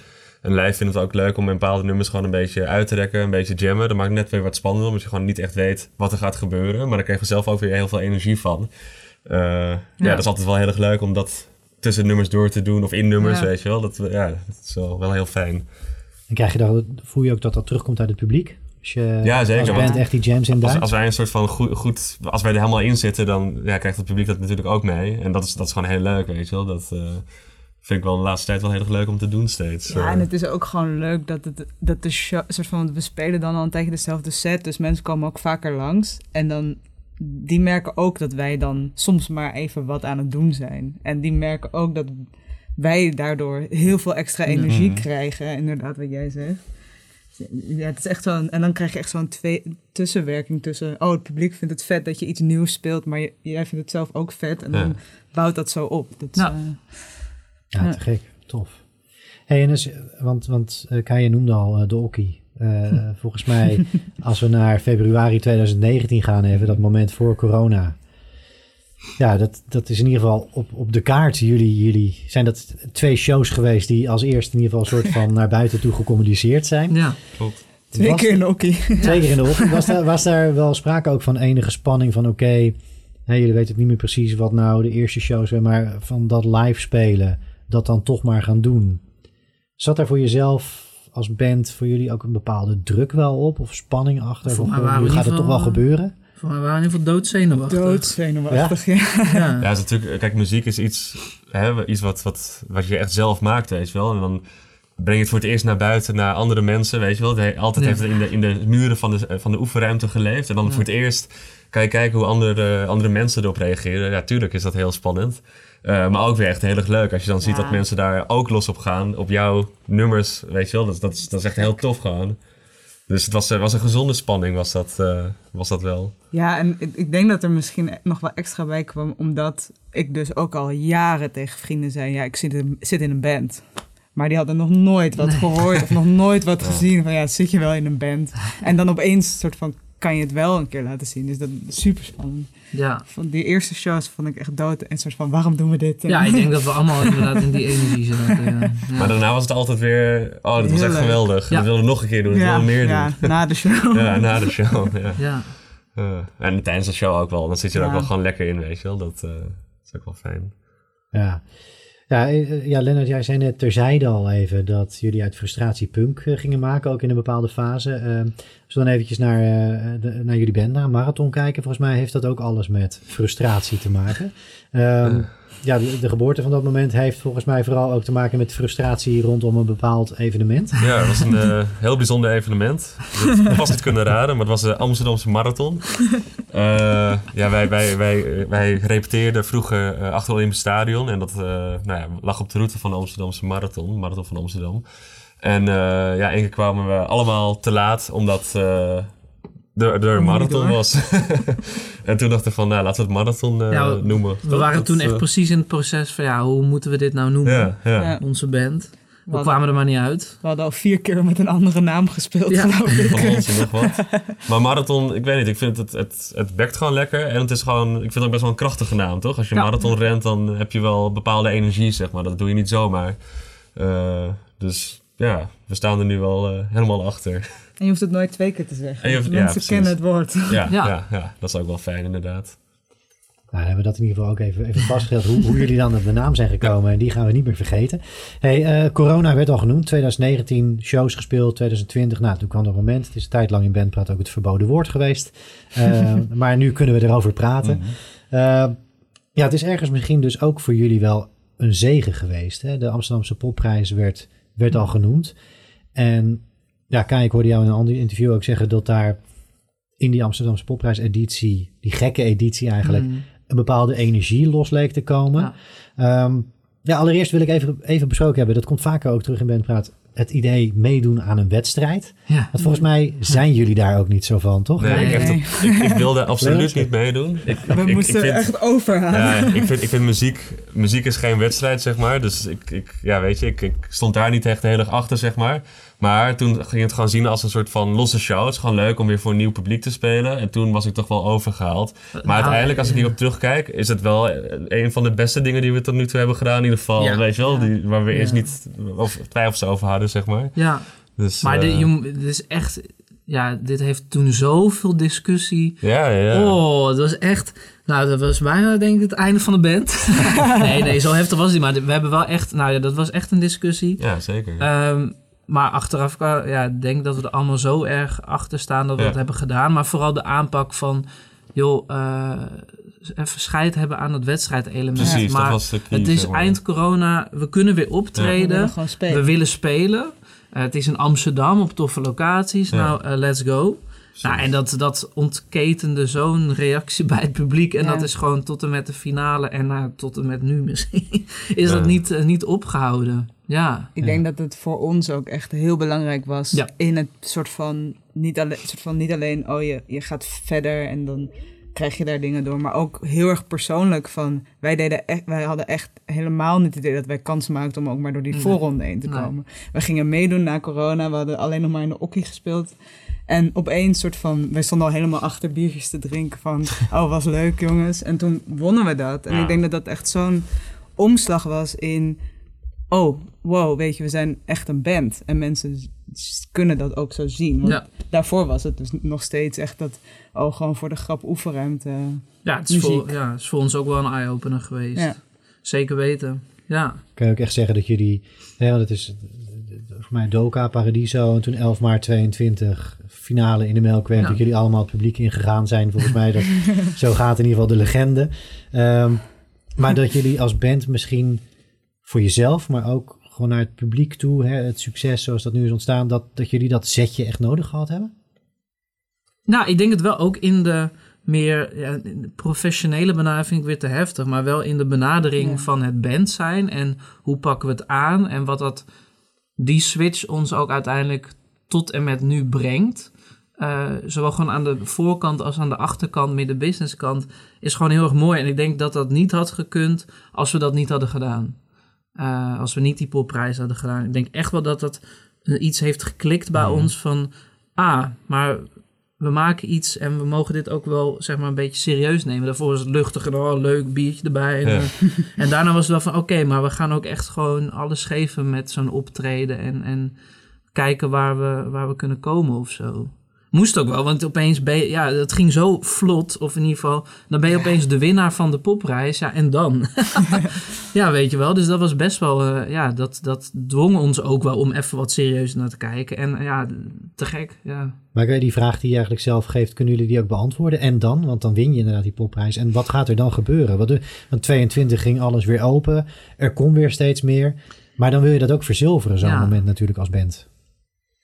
En live vinden we het ook leuk om bepaalde nummers gewoon een beetje uit te rekken, een beetje jammen. Dat maakt net weer wat spannender, omdat je gewoon niet echt weet wat er gaat gebeuren. Maar dan krijg je zelf ook weer heel veel energie van. Uh, ja. ja. dat is altijd wel heel erg leuk om dat tussen nummers door te doen of in nummers, Ja. weet je wel. Dat, ja, dat is wel, wel heel fijn. En krijg je dan, voel je ook dat dat terugkomt uit het publiek? Als je Ja, zeker, als band echt die jams in Als, als wij een soort van goed, goed als wij er helemaal in zitten, dan ja, krijgt het publiek dat natuurlijk ook mee. En dat is, dat is gewoon heel leuk, weet je wel. Dat eh, vind ik wel de laatste tijd wel heel erg leuk om te doen steeds. Ja, Eh, en het is ook gewoon leuk dat, het, dat de show, soort van, we spelen dan al een tijdje dezelfde set, dus mensen komen ook vaker langs. En dan, die merken ook dat wij dan soms maar even wat aan het doen zijn. En die merken ook dat wij daardoor heel veel extra energie Mhm. krijgen, inderdaad wat jij zegt. Ja, het is echt zo'n, en dan krijg je echt zo'n twee, tussenwerking tussen, oh het publiek vindt het vet dat je iets nieuws speelt, maar je- jij vindt het zelf ook vet. En Ja. dan bouwt dat zo op. Dat is, Ja. eh, Ja, Ja. te gek. Tof. Hey, en dus, want, want uh, Kaya noemde al eh, de Okkie. Eh, volgens mij, als we naar februari 2019 gaan, even dat moment voor corona. Ja, dat, dat is in ieder geval op, op de kaart. Jullie, jullie zijn dat twee shows geweest die als eerste in ieder geval een soort van naar buiten toe gecommuniceerd zijn. Ja. klopt. twee Was- keer in de okkie. Twee keer in de ochtend. Was daar, was daar wel sprake ook van enige spanning van oké, hè, jullie weten het niet meer precies wat nou de eerste shows zijn, maar van dat live spelen, dat dan toch maar gaan doen. Zat daar voor jezelf als band, voor jullie ook een bepaalde druk wel op of spanning achter? Voor Van, nu we gaat het toch wel geval, gebeuren? Voor mij waren we in ieder geval doodzenuwachtig. Doodzenuwachtig, ja. Ja. Ja, het is natuurlijk, kijk, muziek is iets, hè, iets wat, wat, wat je echt zelf maakt, weet je wel. En dan breng je het voor het eerst naar buiten, naar andere mensen, weet je wel. De- altijd Ja. heeft het in de, in de muren van de, van de oefenruimte geleefd. En dan Ja. voor het eerst kan je kijken hoe andere, andere mensen erop reageren. Ja, tuurlijk is dat heel spannend. Eh, maar ook weer echt heel erg leuk als je dan ziet Ja. dat mensen daar ook los op gaan. Op jouw nummers, weet je wel. Dat, dat, is, dat is echt heel tof gewoon. Dus het was, eh, was een gezonde spanning, was dat, eh, was dat wel. Ja, en ik, ik denk dat er misschien nog wel extra bij kwam, omdat ik dus ook al jaren tegen vrienden zei, ja, ik zit in, zit in een band. Maar die hadden nog nooit wat gehoord of nog nooit wat gezien van, ja, zit je wel in een band? En dan opeens soort van, kan je het wel een keer laten zien. Dus dat is super spannend. Ja. Van die eerste shows vond ik echt dood en soort van, waarom doen we dit? ja, ik denk dat we allemaal inderdaad in die energie zaten. Ja. Ja. Maar daarna was het altijd weer, oh, dat was echt geweldig. Ja. We wilden nog een keer doen, we wilden meer ja, doen. na de show. Ja, na de show. Ja. ja. Eh, en tijdens de show ook wel. Dan zit je er ook wel gewoon lekker in, weet je wel. Dat eh, is ook wel fijn. Ja. Ja, eh, ja, Lennart, jij zei net terzijde al even dat jullie uit frustratie punk eh, gingen maken, ook in een bepaalde fase. Eh, als we dan eventjes naar, eh, de, naar jullie band, naar Marathon kijken, volgens mij heeft dat ook alles met frustratie te maken. Ehm, ja, de, geboorte van dat moment heeft volgens mij vooral ook te maken met frustratie rondom een bepaald evenement. Ja, het was een eh, heel bijzonder evenement. Dat was niet kunnen raden, maar het was de Amsterdamse Marathon. Eh, ja, wij, wij, wij, wij repeteerden vroeger eh, achter Olympisch Stadion. En dat eh, nou ja, lag op de route van de Amsterdamse Marathon. Marathon van Amsterdam. En eh, ja, één keer kwamen we allemaal te laat, omdat een niet marathon was. en toen dachten we van, nou, laten we het marathon eh, Ja, we- noemen. We waren Dat, toen echt eh, precies in het proces van ja, hoe moeten we dit nou noemen? Ja, ja. Ja. Onze band. We We hadden, kwamen er maar niet uit. we hadden al vier keer met een andere naam gespeeld, Ja. van ons nog wat. Maar marathon, ik weet niet, ik vind het, het, het bekt gewoon lekker. En het is gewoon, ik vind het ook best wel een krachtige naam, toch? Als je Ja. marathon rent, dan heb je wel bepaalde energie, zeg maar. Dat doe je niet zomaar. Eh, dus ja, we staan er nu wel helemaal achter. En je hoeft het nooit twee keer te zeggen. En je hoeft- ja, Mensen precies. kennen het woord. Ja, ja. Ja. Ja, dat is ook wel fijn, inderdaad. Nou, dan hebben we dat in ieder geval ook even, even vastgesteld, hoe, hoe jullie dan op de naam zijn gekomen. En die gaan we niet meer vergeten. Hey, eh, corona werd al genoemd. 2019 shows gespeeld, 2020. Nou, toen kwam dat moment. Het is een tijd lang in Bandpraat ook het verboden woord geweest. Eh, maar nu kunnen we erover praten. Eh, ja, het is ergens misschien dus ook voor jullie wel een zegen geweest. Hè? De Amsterdamse popprijs werd, werd al genoemd. En ja, Kai, ik hoorde jou in een ander interview ook zeggen dat daar in die Amsterdamse popprijs-editie, die gekke editie eigenlijk, Mm. een bepaalde energie los leek te komen. Ja. Ja, ja allereerst wil ik even, even besproken hebben, dat komt vaker ook terug in Bandpraat, het idee meedoen aan een wedstrijd. Ja. Want volgens mij zijn jullie daar ook niet zo van, toch? Nee, Nee. ik, echt ik, ik wilde absoluut niet meedoen. Ik, We ik- ik moesten vind- echt overhalen. Ja, ik vind, ik vind muziek, muziek is geen wedstrijd, zeg maar. Dus ik, ik ja, weet je, ik, ik stond daar niet echt heel erg achter, zeg maar. Maar toen ging het gewoon zien als een soort van losse show. Het is gewoon leuk om weer voor een nieuw publiek te spelen. En toen was ik toch wel overgehaald. Maar Nou, uiteindelijk, als ik ja. hierop terugkijk, is het wel een van de beste dingen die we tot nu toe hebben gedaan. In ieder geval, Ja. weet je wel, die, waar we eerst niet of twijfels over hadden, zeg maar. Ja, Dus, maar eh, dit, is echt... Ja, dit heeft toen zoveel discussie. ja, ja. Oh, het was echt... Nou, dat was bijna denk ik het einde van de band. nee, nee, zo heftig was het niet. Maar we hebben wel echt... Nou ja, dat was echt een discussie. Ja, zeker. Ehm, maar achteraf, ja, ik denk dat we er allemaal zo erg achter staan dat we Ja. dat hebben gedaan. Maar vooral de aanpak van, joh, eh, even scheid hebben aan het wedstrijdelement. Precies, dat maar was de key, het is zeg maar. eind corona, we kunnen weer We optreden. willen gewoon spelen. We willen spelen. Eh, het is in Amsterdam op toffe locaties. Ja. Nou, eh, let's go. Nou, en dat, dat ontketende zo'n reactie bij het publiek. En Ja. dat is gewoon tot en met de finale en nou, tot en met nu misschien. is Ja. dat niet, eh, niet opgehouden. Ja. Ik denk dat het voor ons ook echt heel belangrijk was. Ja. In het soort van niet, alleen, soort van niet alleen, oh je, je gaat verder en dan krijg je daar dingen door. Maar ook heel erg persoonlijk van, wij, deden echt, wij hadden echt helemaal niet het idee dat wij kans maakten om ook maar door die Nee. voorronde heen te Nee. komen. We gingen meedoen na corona, we hadden alleen nog maar in de okkie gespeeld. En opeens soort van, wij stonden al helemaal achter biertjes te drinken van, oh was leuk jongens. En toen wonnen we dat. En Ja. ik denk dat dat echt zo'n omslag was in, oh wow, weet je, we zijn echt een band. En mensen kunnen dat ook zo zien. Want Ja. daarvoor was het dus nog steeds echt dat, oh gewoon voor de grap oefenruimte. Ja, het is, voor, ja, het is voor ons ook wel een eye-opener geweest. Ja. Zeker weten. Ja. Kan je ook echt zeggen dat jullie, hè, want het is voor mij Doka, Paradiso en toen 11 maart 22 finale in de Melkweg, Ja. dat jullie allemaal het publiek ingegaan zijn. Volgens mij dat zo gaat in ieder geval de legende. Ehm, maar dat jullie als band misschien voor jezelf, maar ook gewoon naar het publiek toe, hè, het succes zoals dat nu is ontstaan, dat, dat jullie dat zetje echt nodig gehad hebben? Nou, ik denk het wel ook in de meer ja, de professionele benadering vind ik weer te heftig, maar wel in de benadering Ja. van het band zijn en hoe pakken we het aan en wat dat die switch ons ook uiteindelijk tot en met nu brengt. Eh, zowel gewoon aan de voorkant als aan de achterkant, midden businesskant, is gewoon heel erg mooi. En ik denk dat dat niet had gekund als we dat niet hadden gedaan. Eh, als we niet die popprijs hadden gedaan. Ik denk echt wel dat dat iets heeft geklikt bij Mhm. ons van... Ah, maar we maken iets en we mogen dit ook wel zeg maar een beetje serieus nemen. Daarvoor is het luchtig en oh, leuk biertje erbij. En, Ja. eh, en daarna was het wel van oké, maar we gaan ook echt gewoon alles geven met zo'n optreden. En, en kijken waar we, waar we kunnen komen of zo. Moest ook wel, want opeens ben je, ja, het ging zo vlot, of in ieder geval, dan ben je opeens de winnaar van de popprijs, ja, en dan? ja, weet je wel, dus dat was best wel, eh, ja, dat, dat dwong ons ook wel om even wat serieuzer naar te kijken. En eh, ja, te gek, ja. Maar kan je die vraag die je eigenlijk zelf geeft, kunnen jullie die ook beantwoorden? En dan? Want dan win je inderdaad die popprijs. En wat gaat er dan gebeuren? Want, de, want 22 ging alles weer open. Er kon weer steeds meer. Maar dan wil je dat ook verzilveren, zo'n Ja. moment natuurlijk als band.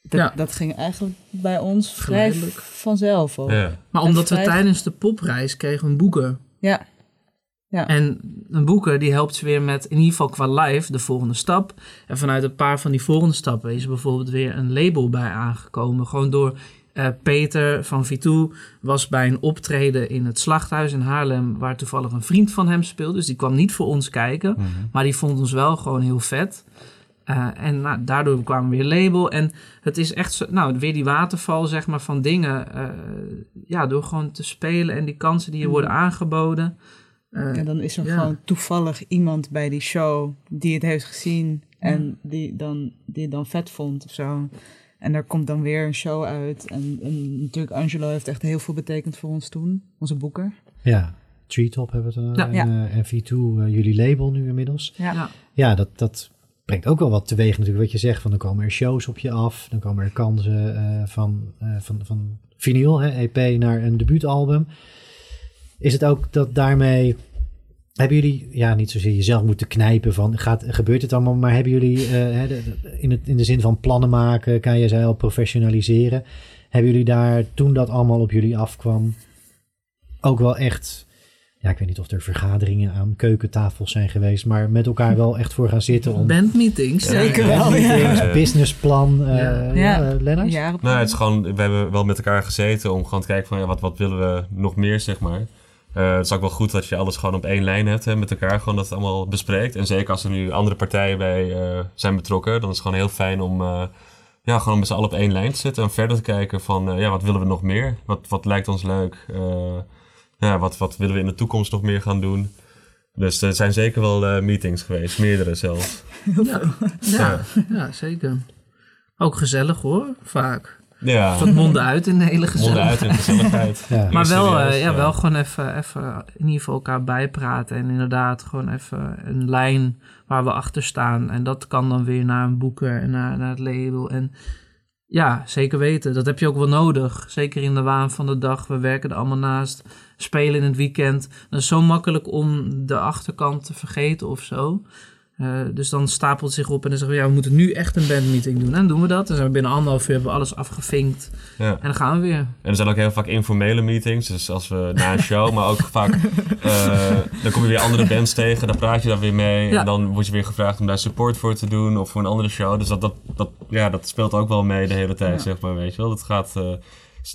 Dat, Ja. dat ging eigenlijk bij ons vrij vanzelf ook. Ja. Maar omdat we tijdens de popreis kregen we een boeker. Ja. Ja. En een boeker die helpt ze weer met, in ieder geval qua live, de volgende stap. En vanuit een paar van die volgende stappen is er bijvoorbeeld weer een label bij aangekomen. Gewoon door eh, Peter van Vitou was bij een optreden in het slachthuis in Haarlem, waar toevallig een vriend van hem speelde. Dus die kwam niet voor ons kijken, Mhm. maar die vond ons wel gewoon heel vet. Eh, en nou, daardoor kwam weer label. En het is echt zo, nou, weer die waterval zeg maar, van dingen. eh, ja, door gewoon te spelen en die kansen die je worden aangeboden. Eh, En dan is er Ja. gewoon toevallig iemand bij die show die het heeft gezien en die, dan, die het dan vet vond of zo. En daar komt dan weer een show uit. En, en natuurlijk, Angelo heeft echt heel veel betekend voor ons toen, onze boeker. Ja, Treetop hebben we het Ja. en, Ja. eh, en V2, eh, jullie label nu inmiddels. Ja. ja. Ja, dat, dat brengt ook wel wat teweeg natuurlijk. Wat je zegt, van dan komen er shows op je af. Dan komen er kansen eh, van, eh, van, van vinyl, hè, EP, naar een debuutalbum. Is het ook dat daarmee... Hebben jullie, ja, niet zozeer jezelf moeten knijpen van, gaat, gebeurt het allemaal, maar hebben jullie eh, in, het, in de zin van plannen maken, kan je zij al professionaliseren? Hebben jullie daar, toen dat allemaal op jullie afkwam, ook wel echt, ja, ik weet niet of er vergaderingen aan keukentafels zijn geweest, maar met elkaar wel echt voor gaan zitten om Bandmeetings. Zeker Ja. wel, ja. businessplan, eh Ja. ja. Ja. Lennart? Jaren Nou, het is gewoon, we hebben wel met elkaar gezeten om gewoon te kijken van ja, wat, wat willen we nog meer, zeg maar. Eh, het is ook wel goed dat je alles gewoon op één lijn hebt hè, met elkaar, gewoon dat het allemaal bespreekt. En zeker als er nu andere partijen bij eh, zijn betrokken, dan is het gewoon heel fijn om eh, ja, gewoon met z'n allen op één lijn te zitten en verder te kijken van, ja, wat willen we nog meer? Wat, wat lijkt ons leuk? Ja, wat, wat willen we in de toekomst nog meer gaan doen? Dus er zijn zeker wel eh, meetings geweest, meerdere zelfs. Ja, ja, ja, zeker. Ook gezellig hoor, vaak. Ja, Van monden uit in de hele monden gezelligheid. uit in gezelligheid. Ja. Maar wel, serieus, eh, ja, ja. wel gewoon even, even in ieder geval elkaar bijpraten. En inderdaad gewoon even een lijn waar we achter staan. En dat kan dan weer naar een boeker en naar, naar het label. En ja, zeker weten. Dat heb je ook wel nodig. Zeker in de waan van de dag. We werken er allemaal naast. Spelen in het weekend. Dat is zo makkelijk om de achterkant te vergeten of zo. Eh, dus dan stapelt het zich op en dan zeggen we, ja, we moeten nu echt een bandmeeting doen. En dan doen we dat. Dan zijn we binnen anderhalf uur hebben we alles afgevinkt. Ja. En dan gaan we weer. En er zijn ook heel vaak informele meetings. Dus als we na een show, maar ook vaak. eh, dan kom je weer andere bands tegen, dan praat je daar weer mee. Ja. En dan word je weer gevraagd om daar support voor te doen of voor een andere show. Dus dat, dat, dat, ja, dat speelt ook wel mee de hele tijd, Ja. zeg maar. Weet je wel. Dat gaat. eh,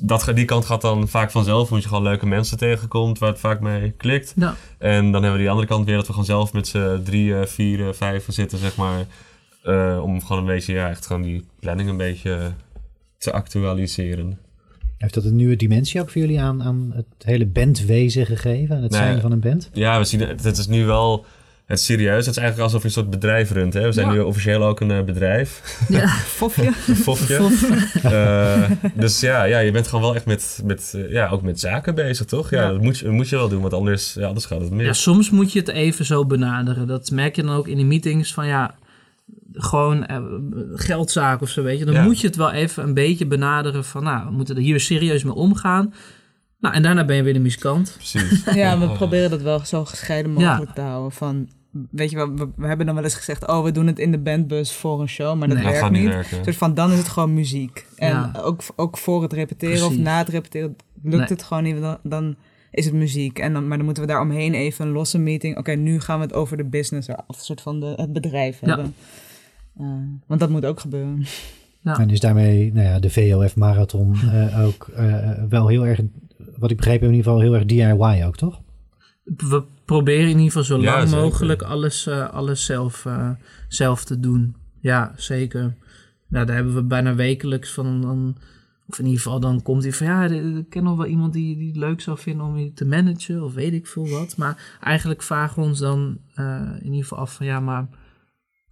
dat, die kant gaat dan vaak vanzelf, omdat je gewoon leuke mensen tegenkomt waar het vaak mee klikt. Ja. En dan hebben we die andere kant weer dat we gewoon zelf met z'n drie, eh, vier, eh, vijf zitten, zeg maar. eh, om gewoon een beetje, ja, echt gewoon die planning een beetje te actualiseren. Heeft dat een nieuwe dimensie ook voor jullie aan, aan het hele bandwezen gegeven? Aan het Nee. zijn van een band? Ja, we zien het. Het is nu wel het is serieus. Het is eigenlijk alsof je een soort bedrijf runt. Hè? We zijn Ja. nu officieel ook een eh, bedrijf. Ja. Fofje. Een fofje. Eh, dus ja, ja, je bent gewoon wel echt met, met, eh, ja, ook met zaken bezig, toch? Ja, Ja. Dat, moet je, dat moet je wel doen, want anders, ja, anders gaat het mis. Ja, soms moet je het even zo benaderen. Dat merk je dan ook in de meetings van ja, gewoon geldzaak of zo, weet je. Dan moet je het wel even een beetje benaderen van nou, we moeten er hier serieus mee omgaan. Nou, en daarna ben je weer de muzikant. Precies. Ja, we proberen dat wel zo gescheiden Ja. mogelijk te houden. Van, weet je wel, we, we hebben dan wel eens gezegd... oh, we doen het in de bandbus voor een show, maar dat Nee. Dat werkt gaat niet werken. Dus van dan is het gewoon muziek. En Ja. ook, ook voor het repeteren of na het repeteren lukt Nee. het gewoon niet. Dan, dan is het muziek. En dan, maar dan moeten we daar omheen even een losse meeting. Oké, nu gaan we het over de business of een soort van de, het bedrijf Ja. hebben. Eh, want dat moet ook gebeuren. Ja. En is daarmee nou ja, de VOF Marathon eh, ook eh, wel heel erg, wat ik begrepen heb, in ieder geval heel erg DIY ook, toch? We proberen in ieder geval zo Ja, lang zeker. mogelijk alles, eh, alles zelf, eh, zelf te doen. Ja, zeker. Nou, daar hebben we bijna wekelijks van... Dan, of in ieder geval, dan komt hij van... Ja, ik ken nog wel iemand die, die het leuk zou vinden om je te managen. Of weet ik veel wat. Maar eigenlijk vragen we ons dan eh, in ieder geval af van... Ja, maar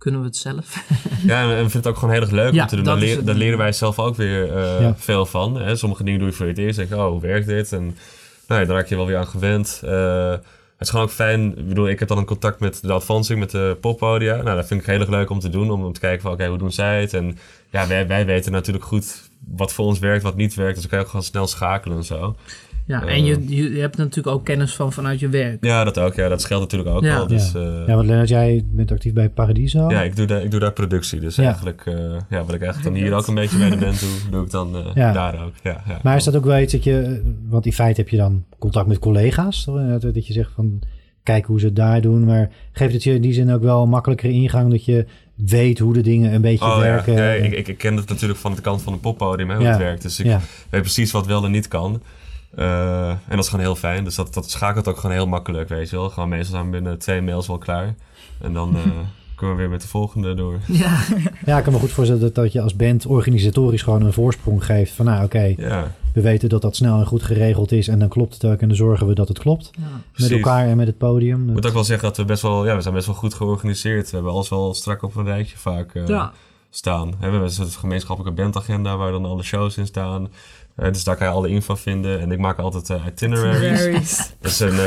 kunnen we het zelf? Ja, en we vinden het ook gewoon heel erg leuk Ja, om te doen. Daar, leer- leren wij zelf ook weer eh, Ja. veel van. Hè? Sommige dingen doe je voor het eerst. Denk je, oh, hoe werkt dit? En nou, ja, daar raak je wel weer aan gewend. Eh, het is gewoon ook fijn. Ik bedoel, ik heb dan een contact met de advancing, met de poppodia. Nou, dat vind ik heel erg leuk om te doen. Om, om te kijken van, oké, hoe doen zij het? En ja, wij, wij weten natuurlijk goed wat voor ons werkt, wat niet werkt. Dus dan kan je ook gewoon snel schakelen en zo. Ja, en je, je je hebt natuurlijk ook kennis van vanuit je werk. Ja, dat ook. Ja, dat scheelt natuurlijk ook Ja. wel. Dus, ja. eh, ja, want Lennart, jij bent actief bij Paradiso. Ja, ik doe, daar, ik doe daar productie. Dus Ja. eigenlijk, eh, ja, wat ik eigenlijk dan hier ook een beetje bij de band doe, doe ik dan eh, Ja. daar ook. Ja, ja. Maar is dat ook wel iets dat je, want in feite heb je dan contact met collega's, toch? Dat je zegt van, kijk hoe ze het daar doen. Maar geeft het je in die zin ook wel een makkelijkere ingang dat je weet hoe de dingen een beetje Oh ja, werken? nee, ik, ik, ik ken het natuurlijk van de kant van het poppodium, hè, hoe Ja. het werkt. Dus ik ja. weet precies wat wel en niet kan. Eh, en dat is gewoon heel fijn. Dus dat, dat schakelt ook gewoon heel makkelijk, weet je wel. Gewoon meestal zijn we binnen twee mails wel klaar. En dan eh, kunnen we weer met de volgende door. Ja, ja, ik kan me goed voorstellen dat, dat je als band organisatorisch gewoon een voorsprong geeft. Van nou oké, Ja, we weten dat dat snel en goed geregeld is en dan klopt het ook en dan zorgen we dat het klopt. ja. Met precies. elkaar en met het podium. Ik moet ook wel zeggen dat we best wel, ja, we zijn best wel goed georganiseerd. We hebben alles wel strak op een rijtje vaak eh, ja. staan. We hebben een soort gemeenschappelijke bandagenda waar dan alle shows in staan. Eh, dus daar kan je alle info vinden. En ik maak altijd eh, itineraries. Is een,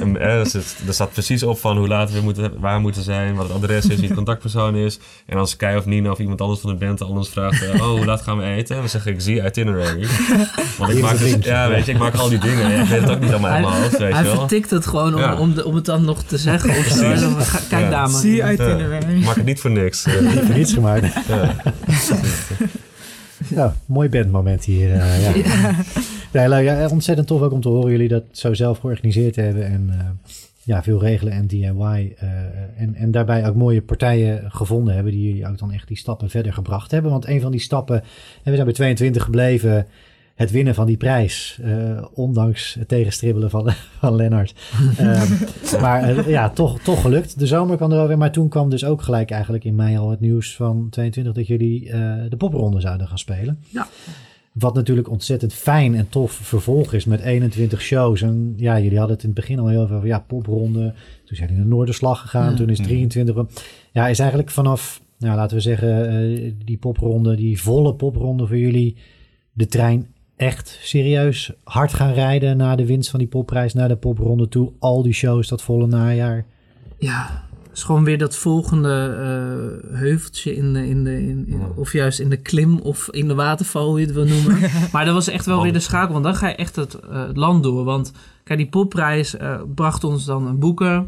een, dus het- er staat precies op van hoe laat we moeten, waar we moeten zijn, wat het adres is, wie de contactpersoon is. En als Kai of Nina of iemand anders van de band ons vraagt, oh, hoe laat gaan we eten? Dan zeg ik, zie itinerary. Want ik maak, dus, ja, weet je, ik maak al die dingen. Ja, ik weet het ook niet allemaal uit mijn hoofd, weet Hij je wel. vertikt het gewoon om, Ja. om, de, om het dan nog te zeggen. Of zo. Kijk Ja. daar maar. Zie Ik itinerary. maak het niet voor niks. Niet voor niets gemaakt. ja. Mooi bandmoment hier. eh, ja. Ja, leuk. Ja, ontzettend tof ook om te horen jullie dat zo zelf georganiseerd hebben. En eh, ja, veel regelen en DIY. eh, en, en daarbij ook mooie partijen gevonden hebben die jullie ook dan echt die stappen verder gebracht hebben. Want een van die stappen, en we zijn bij 22 gebleven, het winnen van die prijs. eh, ondanks het tegenstribbelen van, van Lennart. Ehm, maar eh, ja, toch, toch gelukt. De zomer kwam er alweer. Maar toen kwam dus ook gelijk eigenlijk in mei al het nieuws van 22 dat jullie eh, de popronde zouden gaan spelen. Ja. Wat natuurlijk ontzettend fijn en tof vervolg is met 21 shows. En ja, jullie hadden het in het begin al heel veel over ja, popronde. Toen zijn jullie naar Noorderslag gegaan. Ja. Toen is 23. Ja, is eigenlijk vanaf, nou, laten we zeggen, eh, die popronde, die volle popronde voor jullie, de trein echt serieus hard gaan rijden na de winst van die popprijs, naar de popronde toe. Al die shows dat volle najaar. Ja, het is gewoon weer dat volgende eh, heuveltje in de, in de in, in- of juist in de klim of in de waterval, hoe je het wil noemen. maar dat was echt wel weer de schakel, want dan ga je echt het, eh, het land door. Want kijk, die popprijs eh, bracht ons dan een boeker.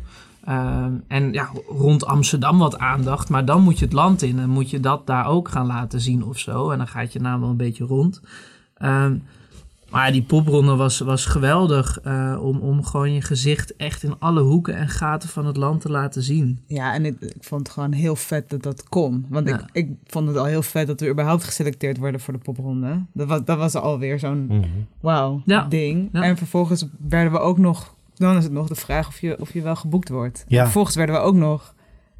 en ja, rond Amsterdam wat aandacht. Maar dan moet je het land in en moet je dat daar ook gaan laten zien of zo. En dan gaat je naam wel een beetje rond. Ehm, maar die popronde was, was geweldig eh, om, om gewoon je gezicht echt in alle hoeken en gaten van het land te laten zien. Ja, en ik, ik vond het gewoon heel vet dat dat kon. Want Ja. ik, ik vond het al heel vet dat we überhaupt geselecteerd worden voor de popronde. Dat was, dat was alweer zo'n Mhm. wauw Ja. ding. Ja. En vervolgens werden we ook nog... Dan is het nog de vraag of je, of je wel geboekt wordt. En vervolgens werden we ook nog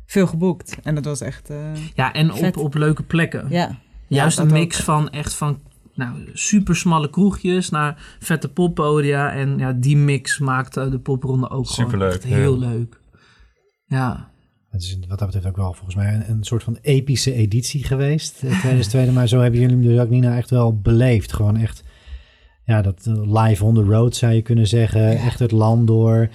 veel geboekt. En dat was echt... eh, Ja, en op, Vet. op leuke plekken. ja. Juist Ja, een dat mix ook. van echt van nou, super smalle kroegjes naar vette poppodia. En ja, die mix maakte de popronde ook gewoon echt heel ja. leuk. Ja, Het is wat dat betreft ook wel volgens mij een, een soort van epische editie geweest. eh, Tijdens de tweede, maar zo hebben jullie hem dus ook Nina echt wel beleefd. Gewoon echt, ja, dat eh, live on the road zou je kunnen zeggen. Echt het land door.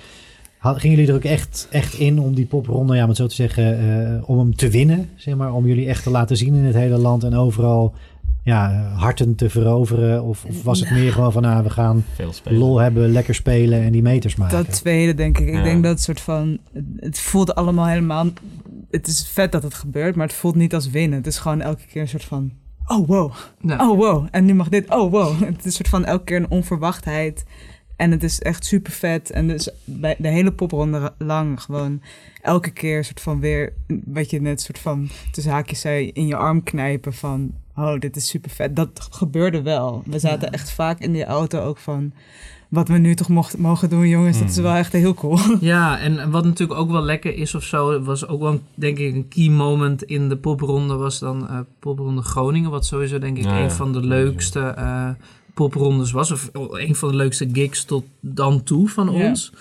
Had- Gingen jullie er ook echt, echt in om die popronde, ja, om het zo te zeggen, eh, om hem te winnen? Zeg maar, om jullie echt te laten zien in het hele land en overal ja, harten te veroveren? Of, of was het meer gewoon van, nou, we gaan lol hebben, lekker spelen en die meters maken? Dat tweede, denk ik. Ik Ja. denk dat het soort van... het- voelt allemaal helemaal... Het is vet dat het gebeurt, maar het voelt niet als winnen. Het is gewoon elke keer een soort van... Oh, wow. Ja. Oh, wow. En nu mag dit. Oh, wow. Het is een soort van elke keer een onverwachtheid. En het is echt super vet. En dus bij de hele popronde lang gewoon elke keer een soort van weer... Wat je net soort van tussen haakjes zei, in je arm knijpen van... Oh, dit is super vet. Dat gebeurde wel. We zaten echt vaak in die auto ook van... Wat we nu toch mocht, mogen doen, jongens. Dat is wel echt heel cool. Ja, en wat natuurlijk ook wel lekker is of zo, was ook wel denk ik een key moment in de popronde, was dan eh popronde Groningen, wat sowieso denk ik Ja, ja. een van de leukste eh, poprondes was, of een van de leukste gigs tot dan toe van Ja. ons.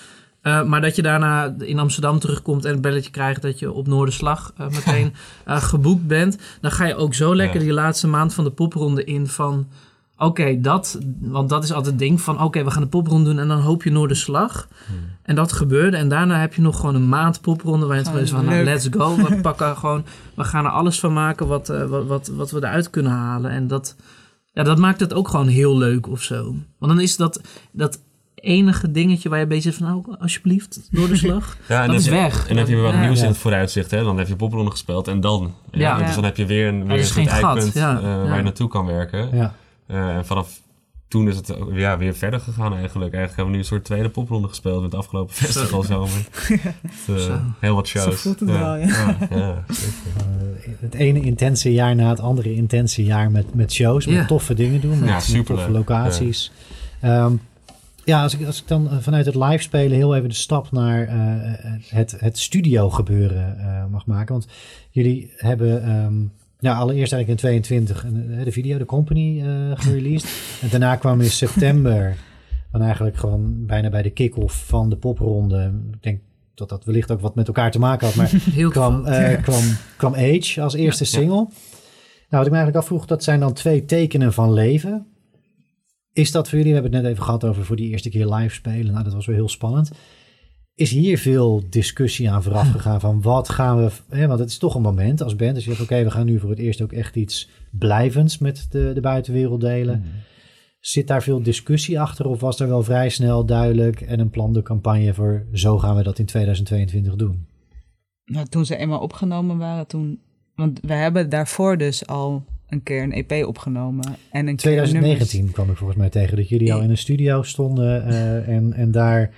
Eh, maar dat je daarna in Amsterdam terugkomt en het belletje krijgt dat je op Noorderslag eh, meteen eh, geboekt bent, dan ga je ook zo lekker Ja. die laatste maand van de popronde in van... Oké, dat, want dat is altijd het ding van... Oké, we gaan de popronde doen en dan hoop je Noorderslag. En dat gebeurde. En daarna heb je nog gewoon een maand popronde waar je het Gewoon gewoon is van, nou, let's go. We pakken gewoon, we gaan er alles van maken wat, eh, wat, wat, wat we eruit kunnen halen. En dat, ja, dat maakt het ook gewoon heel leuk of zo. Want dan is dat, dat enige dingetje waar je een beetje van, nou, alsjeblieft, door de slag. Ja, en dat is je- weg. En dan heb je weer wat Ja. nieuws in het vooruitzicht. Hè? Dan heb je popronde gespeeld en dan. Ja, Ja. Dus dan heb je weer een, weer een eikpunt ja. eh, Ja. waar je naartoe kan werken. Ja. Eh, en vanaf toen is het ja, weer verder gegaan eigenlijk. Eigenlijk hebben we nu een soort tweede popronde gespeeld met het afgelopen festivalzomer. Met, eh, Zo. heel wat shows. Zo voelt het wel, ja. ja. Eh, het ene intense jaar na het andere intense jaar met, met shows, met Ja. toffe dingen doen, met, Ja, met superleuk. toffe locaties. Ja, ja als, ik, als ik dan eh, vanuit het live spelen heel even de stap naar eh, het, het studio gebeuren eh, mag maken. Want jullie hebben ehm, ja, allereerst eigenlijk in 22 een, eh, de video, de company, eh gereleased. en daarna kwam in september, dan eigenlijk gewoon bijna bij de kick-off van de popronde. Ik denk dat dat wellicht ook wat met elkaar te maken had, maar Heel kwam, eh, kwam, kwam Age als eerste Ja. single. Nou, wat ik me eigenlijk afvroeg, dat zijn dan twee tekenen van leven. Is dat voor jullie, we hebben het net even gehad over voor die eerste keer live spelen. Nou, dat was wel heel spannend. Is hier veel discussie aan vooraf gegaan van wat gaan we... Hè, want het is toch een moment als band. Dus je zegt, oké, we gaan nu voor het eerst ook echt iets blijvends met de, de buitenwereld delen. Zit daar veel discussie achter of was er wel vrij snel duidelijk en een plan de campagne voor zo gaan we dat in 2022 doen? Nou, toen ze eenmaal opgenomen waren, toen... Want we hebben daarvoor dus al een keer een EP opgenomen. En een keer 2019 kwam ik volgens mij tegen dat jullie al in een studio stonden eh, en, en daar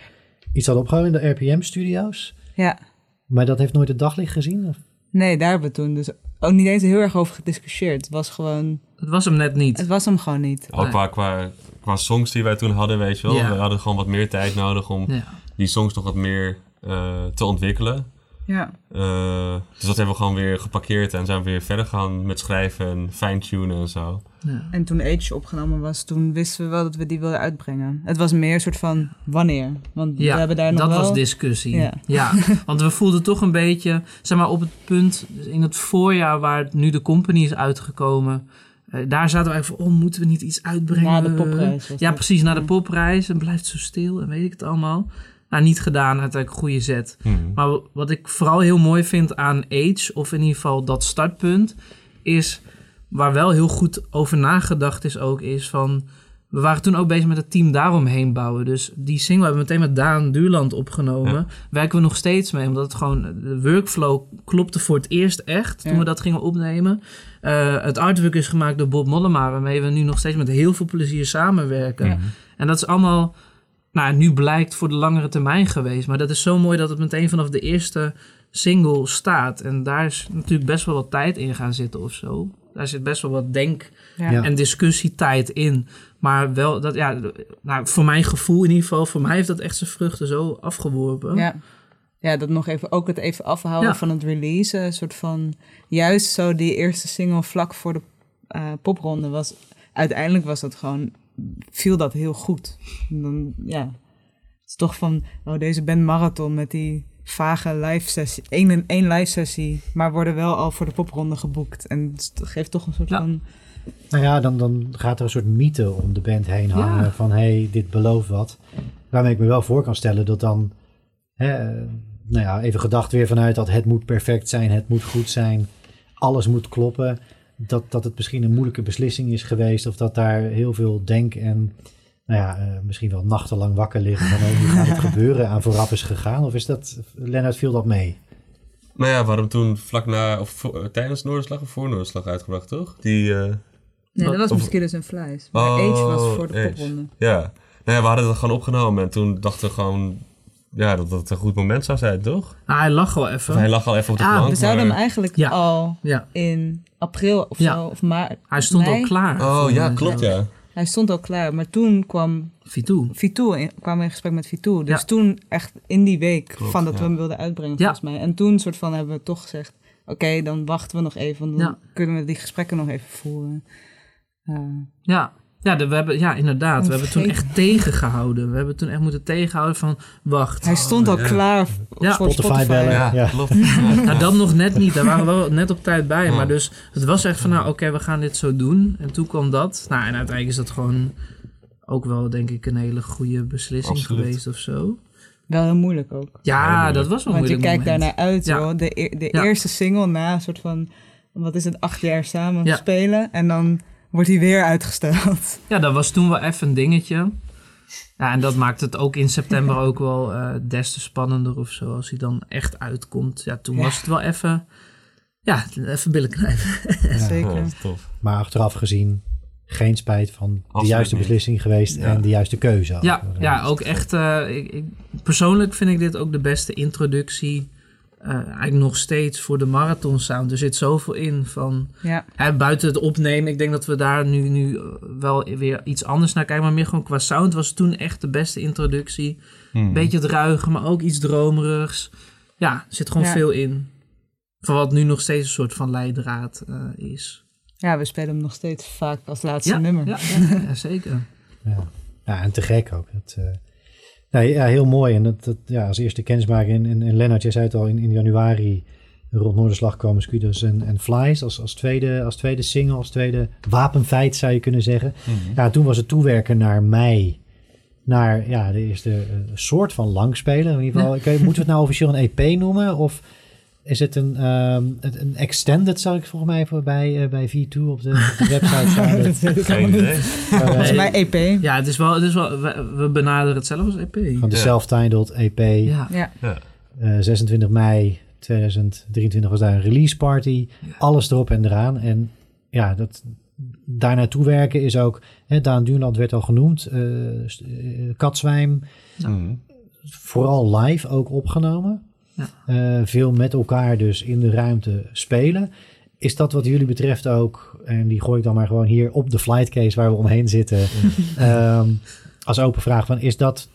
iets hadden opgenomen in de RPM-studio's. Ja. Maar dat heeft nooit het daglicht gezien? Of? Nee, daar hebben we toen dus ook niet eens heel erg over gediscussieerd. Het was gewoon... Het was hem net niet. Het was hem gewoon niet. Ook qua, qua, qua songs die wij toen hadden, weet je wel. Ja. We hadden gewoon wat meer tijd nodig om Ja. die songs nog wat meer eh, te ontwikkelen. Ja. Eh, dus dat hebben we gewoon weer geparkeerd en zijn we weer verder gaan met schrijven en fine-tunen en zo. Ja. En toen Age opgenomen was, toen wisten we wel dat we die wilden uitbrengen. Het was meer een soort van wanneer. Want Ja, we hebben daar nog dat wel... was discussie. Ja. Ja. want we voelden toch een beetje, zeg maar op het punt, in het voorjaar waar nu de company is uitgekomen, eh, daar zaten we eigenlijk van, oh, moeten we niet iets uitbrengen? Na de popprijs Ja, dat. precies, na de popprijs. En blijft zo stil en weet ik het allemaal. Nou, niet gedaan, uiteindelijk goede zet. Mhm. Maar wat ik vooral heel mooi vind aan Age, of in ieder geval dat startpunt, is waar wel heel goed over nagedacht is ook, is van... We waren toen ook bezig met het team daaromheen bouwen. Dus die single hebben we meteen met Daan Duurland opgenomen. Ja. Werken we nog steeds mee, omdat het gewoon... De workflow klopte voor het eerst echt, toen Ja. we dat gingen opnemen. Eh, het artwork is gemaakt door Bob Mollema, waarmee we nu nog steeds met heel veel plezier samenwerken. Ja. En dat is allemaal, nou, nu blijkt voor de langere termijn geweest. Maar dat is zo mooi dat het meteen vanaf de eerste single staat. En daar is natuurlijk best wel wat tijd in gaan zitten of zo. Daar zit best wel wat denk- Ja. En discussietijd in. Maar wel, dat, ja, nou, voor mijn gevoel in ieder geval, voor mij heeft dat echt zijn vruchten zo afgeworpen. Ja. ja, dat nog even, ook het even afhouden Ja. van het release. Een soort van, juist zo die eerste single vlak voor de eh, popronde was. Uiteindelijk was dat gewoon, viel dat heel goed. En Dan, ja, het is toch van, oh, deze band marathon met die vage live sessie. Eén en één live sessie, maar worden wel al voor de popronde geboekt. En dat geeft toch een soort Ja. van, Nou ja, dan, dan gaat er een soort mythe om de band heen hangen. Ja. Van hé, hey, dit belooft wat. Waarmee ik me wel voor kan stellen dat dan... Hè, nou ja, even gedacht weer vanuit dat het moet perfect zijn. Het moet goed zijn. Alles moet kloppen. Dat, dat het misschien een moeilijke beslissing is geweest. Of dat daar heel veel denk en... Nou ja, eh, misschien wel nachtenlang wakker liggen van oh, hoe gaat het gebeuren aan vooraf is gegaan. Of is dat, Lennart, viel dat mee? Nou ja, we hadden hem toen vlak na, of voor- eh, tijdens Noorderslag of voor Noorderslag uitgebracht, toch? Die, eh, nee, dat was Of- Mosquitoes and Flies. Maar Oh, Age was voor de popronde. ja. Nou ja, we hadden het gewoon opgenomen en toen dachten we gewoon, ja, dat dat het een goed moment zou zijn, toch? Nou, hij lag wel Of even. hij lag al even op de Ah, plank, We zouden maar- hem eigenlijk Ja. al Ja, in april of Ja. zo, of maart. hij stond mei. al klaar. Oh ja, klopt ja. Hij stond al klaar, maar toen kwam Vitou. Vitou in, kwamen we in gesprek met Vitou. Dus Ja. toen echt in die week Klopt, van dat ja. we hem wilden uitbrengen, Ja. volgens mij. En toen soort van hebben we toch gezegd, oké, dan wachten we nog even, dan Ja. kunnen we die gesprekken nog even voeren. Eh, Ja, ja, de, we hebben, ja inderdaad. We hebben toen echt tegengehouden. We hebben toen echt moeten tegenhouden van... Wacht, hij stond al ja. klaar Ja. voor Spotify Spotify. bellen. Ja, Ja. klopt. Nou, dat nog net niet. Daar waren we wel net op tijd bij. Ja. Maar dus het was echt van, nou oké, we gaan dit zo doen. En toen kwam dat. Nou, en uiteindelijk is dat gewoon ook wel, denk ik, een hele goede beslissing Absoluut. geweest of zo. Wel heel moeilijk ook. Ja, moeilijk. dat was wel een Want je moeilijk kijkt moment. daarnaar uit, Ja. joh. De, e- de Ja. eerste single na een soort van, wat is het, acht jaar samen Ja. spelen. En dan wordt hij weer uitgesteld. Ja, dat was toen wel even een dingetje. Ja, en dat maakt het ook in september ook wel eh, des te spannender of zo. Als hij dan echt uitkomt. Ja, toen Ja. was het wel even... Ja, even billen knijpen. Zeker. Ja, tof. Maar achteraf gezien geen spijt van de juiste beslissing geweest Ja. en de juiste keuze. Ja, ja ook echt. eh, ik, ik, persoonlijk vind ik dit ook de beste introductie. Eh, eigenlijk nog steeds voor de marathon sound. Er zit zoveel in van. Ja. Hè, buiten het opnemen, ik denk dat we daar nu, nu wel weer iets anders naar kijken. Maar meer gewoon qua sound was toen echt de beste introductie. Hmm. Beetje het ruige, maar ook iets dromerigs. Ja, er zit gewoon Ja. veel in. Van wat nu nog steeds een soort van leidraad eh, is. ja, we spelen hem nog steeds vaak als laatste Ja, nummer. ja, ja, ja, zeker. Ja. Ja, en te gek ook. Dat, eh, nee, ja, heel mooi. En dat, dat, ja, als eerste kennismaking. En, en, en Lennart, jij zei het al, in, in januari rond Noorderslag komen Scooters en, en Flies als, als, tweede, als tweede single, als tweede wapenfeit zou je kunnen zeggen. Mhm. Ja, toen was het toewerken naar mei. Naar ja, de eerste eh, soort van langspelen. In ieder geval, moeten we het nou officieel een EP noemen? Of is het een, ehm, een extended, zou ik volgens mij voor bij, eh, bij V2 op de, op de website staan. Volgens mij EP. Ja, het is wel, het is wel we, we benaderen het zelf als EP. Van de Ja. self-titled EP. Ja. Ja. Ja. Eh, 26 mei 2023 was daar een release party. Alles erop en eraan. En ja, dat, daar naartoe werken is ook... Hè, Daan Duurland werd al genoemd. eh eh, Katzwijm. Mhm. Vooral live ook opgenomen. Ja. Eh, veel met elkaar dus in de ruimte spelen. Is dat wat jullie betreft ook, en die gooi ik dan maar gewoon hier op de flight case waar we omheen zitten, ehm, als open vraag van, is dat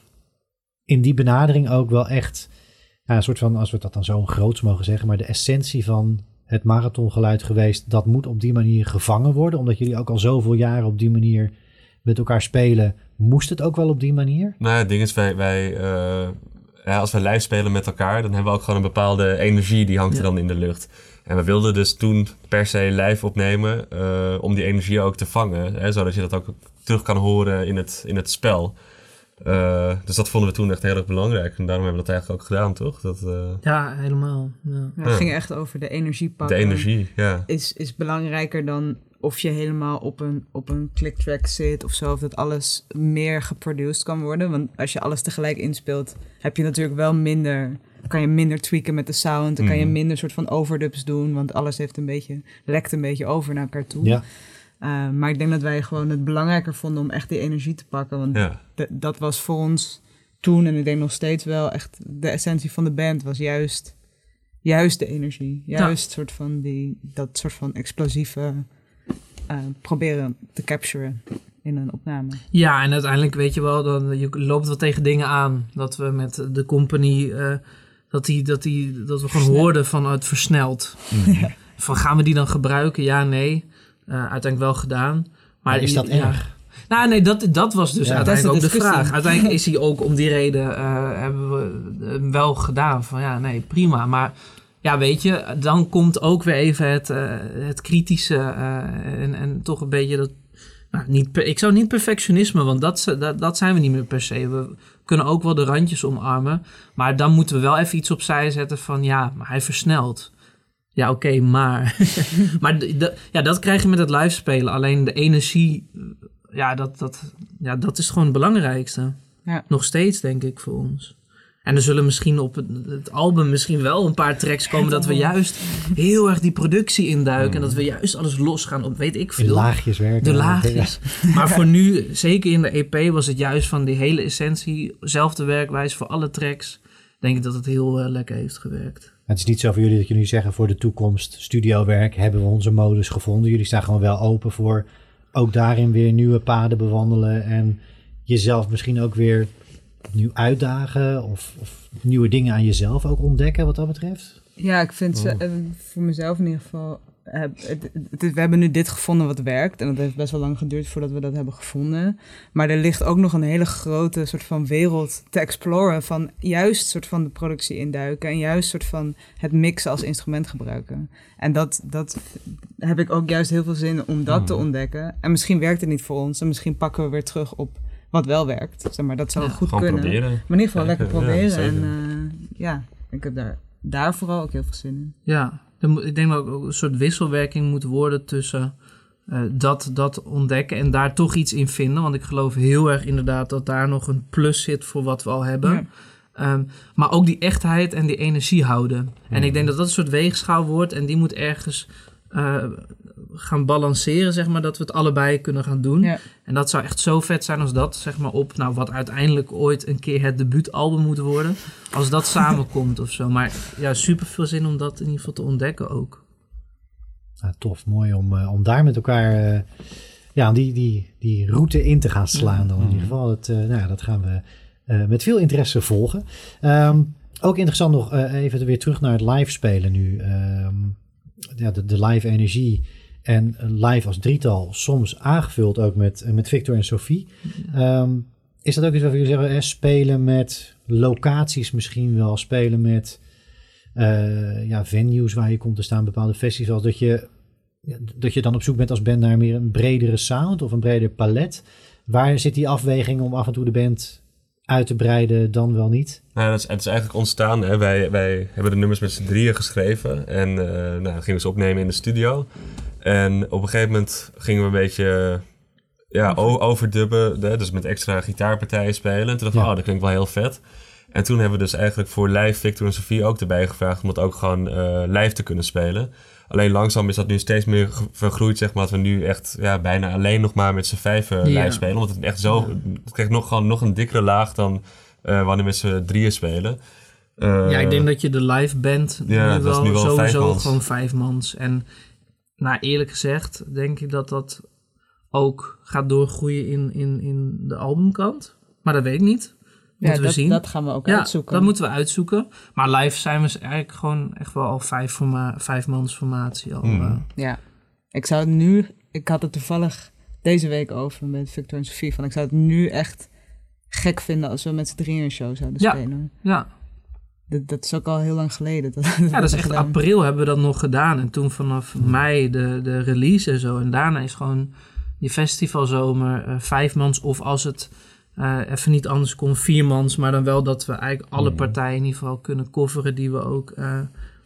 in die benadering ook wel echt, ja, een soort van, als we dat dan zo groots mogen zeggen, maar de essentie van het marathongeluid geweest, dat moet op die manier gevangen worden, omdat jullie ook al zoveel jaren op die manier met elkaar spelen, moest het ook wel op die manier? Nou, het ding is, wij, wij eh, ja, als we live spelen met elkaar, dan hebben we ook gewoon een bepaalde energie die hangt er Ja. dan in de lucht. En we wilden dus toen per se live opnemen eh, om die energie ook te vangen, hè, zodat je dat ook terug kan horen in het, in het spel. Eh, dus dat vonden we toen echt heel erg belangrijk en daarom hebben we dat eigenlijk ook gedaan, toch? Dat, eh, Ja, helemaal. Ja. Ja, het ging echt over de energie de energie, ja. Is, is belangrijker dan of je helemaal op een, op een clicktrack zit of zo. Of dat alles meer geproduced kan worden. Want als je alles tegelijk inspeelt, heb je natuurlijk wel minder... Kan je minder tweaken met de sound. Dan kan je Mhm. minder soort van overdubs doen. Want alles heeft een beetje, lekt een beetje over naar elkaar toe. Ja, Uh, maar ik denk dat wij gewoon het belangrijker vonden om echt die energie te pakken. Want ja. dat was voor ons toen en ik denk nog steeds wel echt de essentie van de band was juist, juist de energie. Juist soort van die, dat soort van explosieve uh, proberen te capturen in een opname. Ja, en uiteindelijk weet je wel, dan, je loopt wel tegen dingen aan. Dat we met de company, eh, dat, die, dat, die, dat we gewoon Versneld. hoorden van het versneld. Van gaan we die dan gebruiken? Ja, nee. Eh, uiteindelijk wel gedaan. maar is dat ja. erg? Nou, nee, dat, dat was dus Ja. uiteindelijk ook Dat is de de discussie. vraag. Uiteindelijk is hij ook om die reden uh, hebben we hem wel gedaan. Van ja, nee, prima. Maar ja, weet je, dan komt ook weer even het, uh, het kritische uh, en, en toch een beetje dat. Nou, niet ik zou niet perfectionisme, want dat, dat, dat zijn we niet meer per se. We kunnen ook wel de randjes omarmen. Maar dan moeten we wel even iets opzij zetten van ja, maar hij versnelt. Ja, oké, okay, maar. maar ja, dat krijg je met het live spelen. Alleen de energie ja, dat, dat, ja, dat is gewoon het belangrijkste. Ja. Nog steeds, denk ik, voor ons. En er zullen misschien op het, het, album misschien wel een paar tracks komen dat we juist heel erg die productie induiken. Mm. En dat we juist alles losgaan op, weet ik veel. De laagjes werken. De laagjes. Ja. Maar voor nu, zeker in de EP, was het juist van die hele essentie, zelfde werkwijze voor alle tracks. Denk ik dat het heel uh, lekker heeft gewerkt. Het is niet zo voor jullie dat jullie zeggen voor de toekomst, studiowerk, hebben we onze modus gevonden. Jullie staan gewoon wel open voor ook daarin weer nieuwe paden bewandelen en jezelf misschien ook weer opnieuw uitdagen of, of nieuwe dingen aan jezelf ook ontdekken wat dat betreft? Ja, ik vind oh. ze, voor mezelf in ieder geval, het, het, we hebben nu dit gevonden wat werkt en dat heeft best wel lang geduurd voordat we dat hebben gevonden. Maar er ligt ook nog een hele grote soort van wereld te exploren van juist soort van de productie induiken en juist soort van het mixen als instrument gebruiken. En dat, dat heb ik ook juist heel veel zin om dat te ontdekken. En misschien werkt het niet voor ons en misschien pakken we weer terug op wat wel werkt. Zeg maar, dat zou ja, goed kunnen. Proberen. Maar in ieder geval lekker proberen. Ja, en uh, ja, ik heb daar, daar vooral ook heel veel zin in. Ja, ik denk dat ook een soort wisselwerking moet worden tussen uh, dat, dat ontdekken en daar toch iets in vinden. Want ik geloof heel erg inderdaad dat daar nog een plus zit voor wat we al hebben. Ja. Um, maar ook die echtheid en die energie houden. Mm. En ik denk dat dat een soort weegschaal wordt en die moet ergens uh, gaan balanceren, zeg maar, dat we het allebei kunnen gaan doen. Ja. En dat zou echt zo vet zijn als dat, zeg maar, op, nou, wat uiteindelijk ooit een keer het debuutalbum moet worden. Als dat samenkomt of zo. Maar ja, super veel zin om dat in ieder geval te ontdekken ook. Nou, tof, mooi om, uh, om daar met elkaar uh, ja, die, die, die route in te gaan slaan. Dan in ieder geval. Het, uh, nou ja, dat gaan we met veel interesse volgen. Um, ook interessant nog even weer terug naar het live spelen nu. Um, ja, de, de live energie en live als drietal, soms aangevuld ook met, met Victor en Sophie. Um, is dat ook iets wat jullie zeggen, eh, spelen met locaties misschien wel, spelen met uh, ja, venues waar je komt te staan, bepaalde festivals, dat je, dat je dan op zoek bent als band naar meer een bredere sound of een breder palet? Waar zit die afweging om af en toe de band uit te breiden dan wel niet? Nou, dat is, het is eigenlijk ontstaan. Hè. Wij, wij hebben de nummers met z'n drieën geschreven. En uh, nou, gingen ze opnemen in de studio. En op een gegeven moment gingen we een beetje ja, overdubben. Hè, dus met extra gitaarpartijen spelen. En toen dacht ik, ja. oh, dat klinkt wel heel vet. En toen hebben we dus eigenlijk voor live Victor en Sophie ook erbij gevraagd... om het ook gewoon uh, live te kunnen spelen. Alleen langzaam is dat nu steeds meer vergroeid, zeg maar. Dat we nu echt ja, bijna alleen nog maar met z'n vijven ja. live spelen. Omdat het echt zo... Het krijgt nog, gewoon nog een dikkere laag dan uh, wanneer we met z'n drieën spelen. Uh, ja, ik denk dat je de live band ja, nu wel, nu wel sowieso gewoon vijf mans. En nou eerlijk gezegd, denk ik dat dat ook gaat doorgroeien in, in, in de albumkant. Maar dat weet ik niet. Moeten ja, we dat, zien. dat gaan we ook ja, uitzoeken. dat moeten we uitzoeken. Maar live zijn we eigenlijk gewoon echt wel al vijf, forma vijf mans formatie al. Hmm. eh. Ja, ik zou het nu... Ik had het toevallig deze week over met Victor en Sofie. Van ik zou het nu echt gek vinden als we met z'n drieën een show zouden Ja. spelen. ja. Dat, dat is ook al heel lang geleden. Dat, ja, dat is echt april hebben we dat nog gedaan. En toen vanaf mei de, de release en zo. En daarna is gewoon die festivalzomer eh vijf mans. Of als het eh, even niet anders kon, vier mans. Maar dan wel dat we eigenlijk alle partijen in ieder geval kunnen coveren die we ook eh,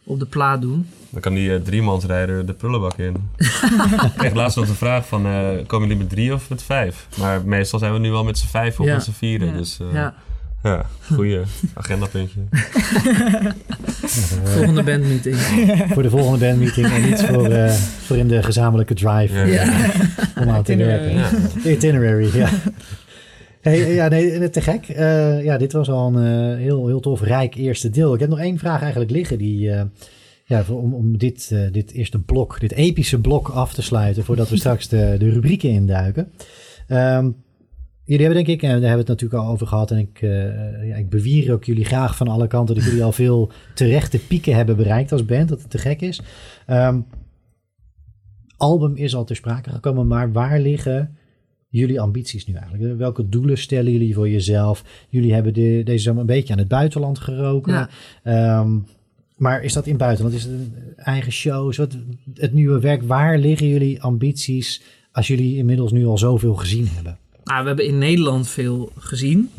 op de plaat doen. Dan kan die uh, driemansrijder de prullenbak in. ik kreeg laatst nog de vraag van, eh, komen jullie met drie of met vijf? Maar meestal zijn we nu wel met z'n vijf of Ja. met z'n vieren. Ja. Dus eh, Ja, ja, goeie agendapuntje. volgende bandmeeting. voor de volgende bandmeeting en iets voor, eh, voor in de gezamenlijke drive Ja. Ja. om aan te Itinerary. werken. Itinerary, ja. Hey, ja, nee, te gek. Eh, ja, dit was al een eh, heel, heel tof, rijk eerste deel. Ik heb nog één vraag eigenlijk liggen die, eh, ja, om, om dit, dit eerste blok, dit epische blok af te sluiten, voordat we straks de, de rubrieken induiken. Ehm, jullie hebben denk ik, en daar hebben we het natuurlijk al over gehad, en ik, ja, ik bewier ook jullie graag van alle kanten dat jullie al veel terechte pieken hebben bereikt als band, dat het te gek is. Ehm, album is al ter sprake gekomen, maar waar liggen jullie ambities nu eigenlijk? Welke doelen stellen jullie voor jezelf? Jullie hebben de, deze zomer een beetje aan het buitenland geroken. Ja. Ehm, maar is dat in het buitenland? Is het een eigen shows? Wat, het nieuwe werk, waar liggen jullie ambities als jullie inmiddels nu al zoveel gezien hebben? Nou, we hebben in Nederland veel gezien.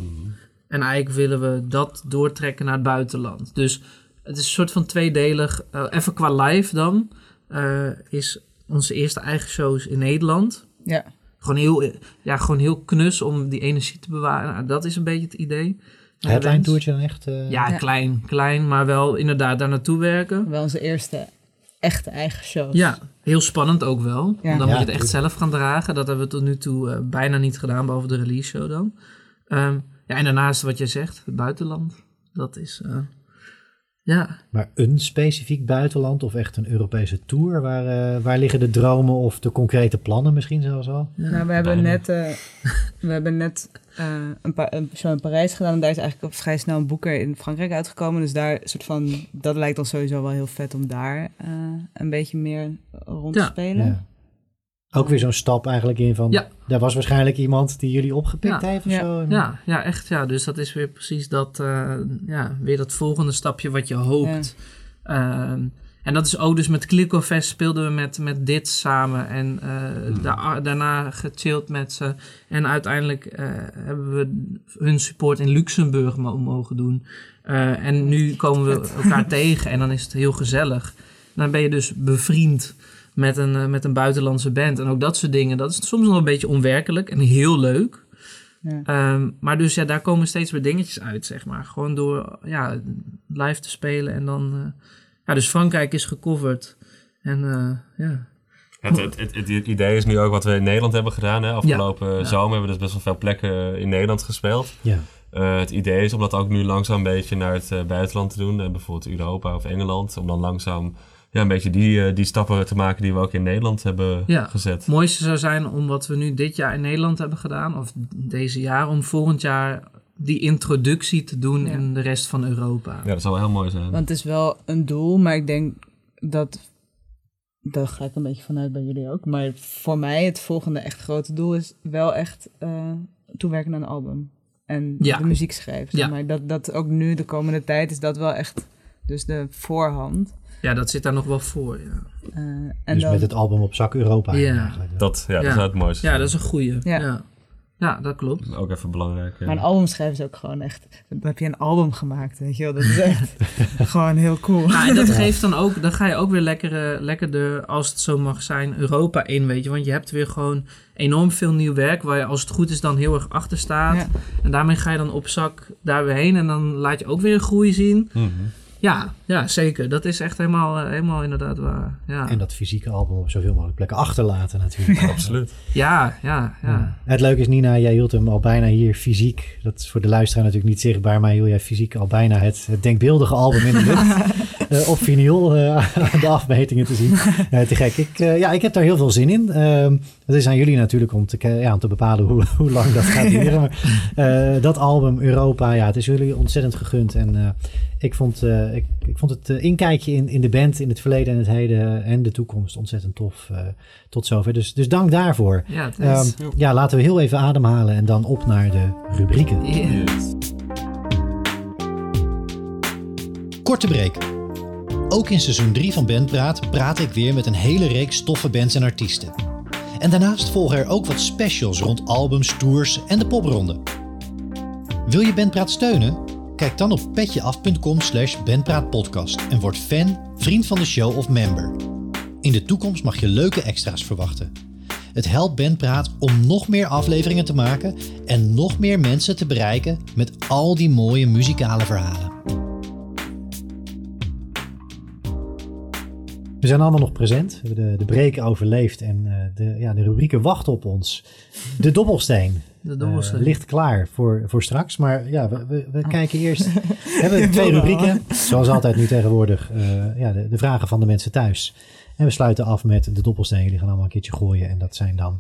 En eigenlijk willen we dat doortrekken naar het buitenland. Dus het is een soort van tweedelig. Eh, even qua live dan. eh, is onze eerste eigen shows in Nederland. Ja, Gewoon heel, ja, gewoon heel knus om die energie te bewaren. Nou, dat is een beetje het idee. Het headline toertje dan echt? eh, Ja, Ja. klein, klein, maar wel inderdaad daar naartoe werken. wel onze eerste echte eigen shows. Ja, heel spannend ook wel. Want dan Ja. moet Ja, je het echt zelf gaan dragen. Dat hebben we tot nu toe eh, bijna niet gedaan, behalve de release show dan. Ehm, ja, en daarnaast wat je zegt, het buitenland. Dat is, eh, ja. Maar een specifiek buitenland of echt een Europese tour? Waar, eh, waar liggen de dromen of de concrete plannen misschien zelfs al? Nou, we hebben Bijna. net, eh, we hebben net eh, een, pa- een show in Parijs gedaan. En daar is eigenlijk vrij snel een boeker in Frankrijk uitgekomen. Dus daar soort van, dat lijkt ons sowieso wel heel vet om daar eh, een beetje meer rond te Ja. spelen. Ja. Ook weer zo'n stap eigenlijk in van... Ja. Daar was waarschijnlijk iemand die jullie opgepikt Ja. heeft of Ja. zo. Ja, ja, echt ja. Dus dat is weer precies dat, eh, ja, weer dat volgende stapje wat je hoopt. Ehm, en dat is ook dus met Klikofest speelden we met, met dit samen. En eh, da- daarna gechilled met ze. En uiteindelijk eh, hebben we hun support in Luxemburg mo- mogen doen. Eh, en nu komen we elkaar tegen en dan is het heel gezellig. Dan ben je dus bevriend met een, eh, met een buitenlandse band. En ook dat soort dingen. Dat is soms nog een beetje onwerkelijk en heel leuk. Ja. Ehm, maar dus ja, daar komen steeds weer dingetjes uit, zeg maar. Gewoon door ja, live te spelen en dan... eh, ja, dus Frankrijk is gecoverd. En eh, ja, Het, het, het, het idee is nu ook wat we in Nederland hebben gedaan. Hè? Afgelopen Ja. zomer hebben we dus best wel veel plekken in Nederland gespeeld. Ja. Eh, het idee is om dat ook nu langzaam een beetje naar het buitenland te doen. bijvoorbeeld Europa of Engeland. Om dan langzaam ja, een beetje die, eh, die stappen te maken die we ook in Nederland hebben Ja. gezet. het mooiste zou zijn om wat we nu dit jaar in Nederland hebben gedaan, of deze jaar, om volgend jaar die introductie te doen Ja. in de rest van Europa. Ja, dat zou wel heel mooi zijn. Want het is wel een doel, maar ik denk dat... Daar ga ik een beetje vanuit bij jullie ook. Maar voor mij het volgende echt grote doel is wel echt eh, toewerken aan een album. En Ja. de muziek schrijven. Zeg maar. dat, dat ook nu, de komende tijd, is dat wel echt dus de voorhand. Ja, dat zit daar nog wel voor. Ja, Eh, en dus dan, met het album op zak Europa Ja. eigenlijk. Dat, ja, Ja. dat zou het mooiste ja dat is een goeie. Ja. Ja, ja. dat klopt. Ook even belangrijk. ja. Maar een album schrijven is ook gewoon echt... Dan heb je een album gemaakt, weet je wel. Dat is echt gewoon heel cool. Ja, en dat geeft dan ook, dan ga je ook weer lekker, eh, lekker de, als het zo mag zijn, Europa in, weet je. Want je hebt weer gewoon enorm veel nieuw werk waar je als het goed is dan heel erg achter staat. Ja. En daarmee ga je dan op zak daar weer heen en dan laat je ook weer groei zien. Mhm. Ja, ja zeker. Dat is echt helemaal, eh, helemaal inderdaad waar. Ja, En dat fysieke album op zoveel mogelijk plekken achterlaten natuurlijk. Absoluut. ja, ja. ja. Het leuke is, Nina, jij hield hem al bijna hier fysiek. Dat is voor de luisteraar natuurlijk niet zichtbaar, maar hield jij fysiek al bijna het, het denkbeeldige album in de lucht. eh, op vinyl eh, de afmetingen te zien. Te gek. Ik, ja, ik heb daar heel veel zin in. Het is aan jullie natuurlijk om te, ja, om te bepalen hoe, hoe lang dat gaat duren. Maar, eh, dat album Europa, ja, het is jullie ontzettend gegund. En eh, ik, vond, eh, ik, ik vond het inkijkje in, in de band, in het verleden en het heden en de toekomst ontzettend tof. eh, tot zover. Dus, dus dank daarvoor. Ja, Ehm, is... ja, laten we heel even ademhalen en dan op naar de rubrieken. Korte break. Ook in seizoen 3 van Bandpraat praat ik weer met een hele reeks toffe bands en artiesten. En daarnaast volgen er ook wat specials rond albums, tours en de popronde. Wil je Bandpraat steunen? Kijk dan op petjeaf.com slash bandpraatpodcast en word fan, vriend van de show of member. In de toekomst mag je leuke extra's verwachten. Het helpt Bandpraat om nog meer afleveringen te maken en nog meer mensen te bereiken met al die mooie muzikale verhalen. We zijn allemaal nog present. We hebben de, de breken overleefd en eh, de, ja, de rubrieken wachten op ons. De dobbelsteen. De dobbelsteen. eh, ligt klaar voor, voor straks. Maar ja, we, we, we kijken eerst. We hebben twee rubrieken. Zoals altijd nu tegenwoordig. eh, ja, de, de vragen van de mensen thuis. En we sluiten af met de dobbelsteen. Jullie gaan allemaal een keertje gooien. En dat zijn dan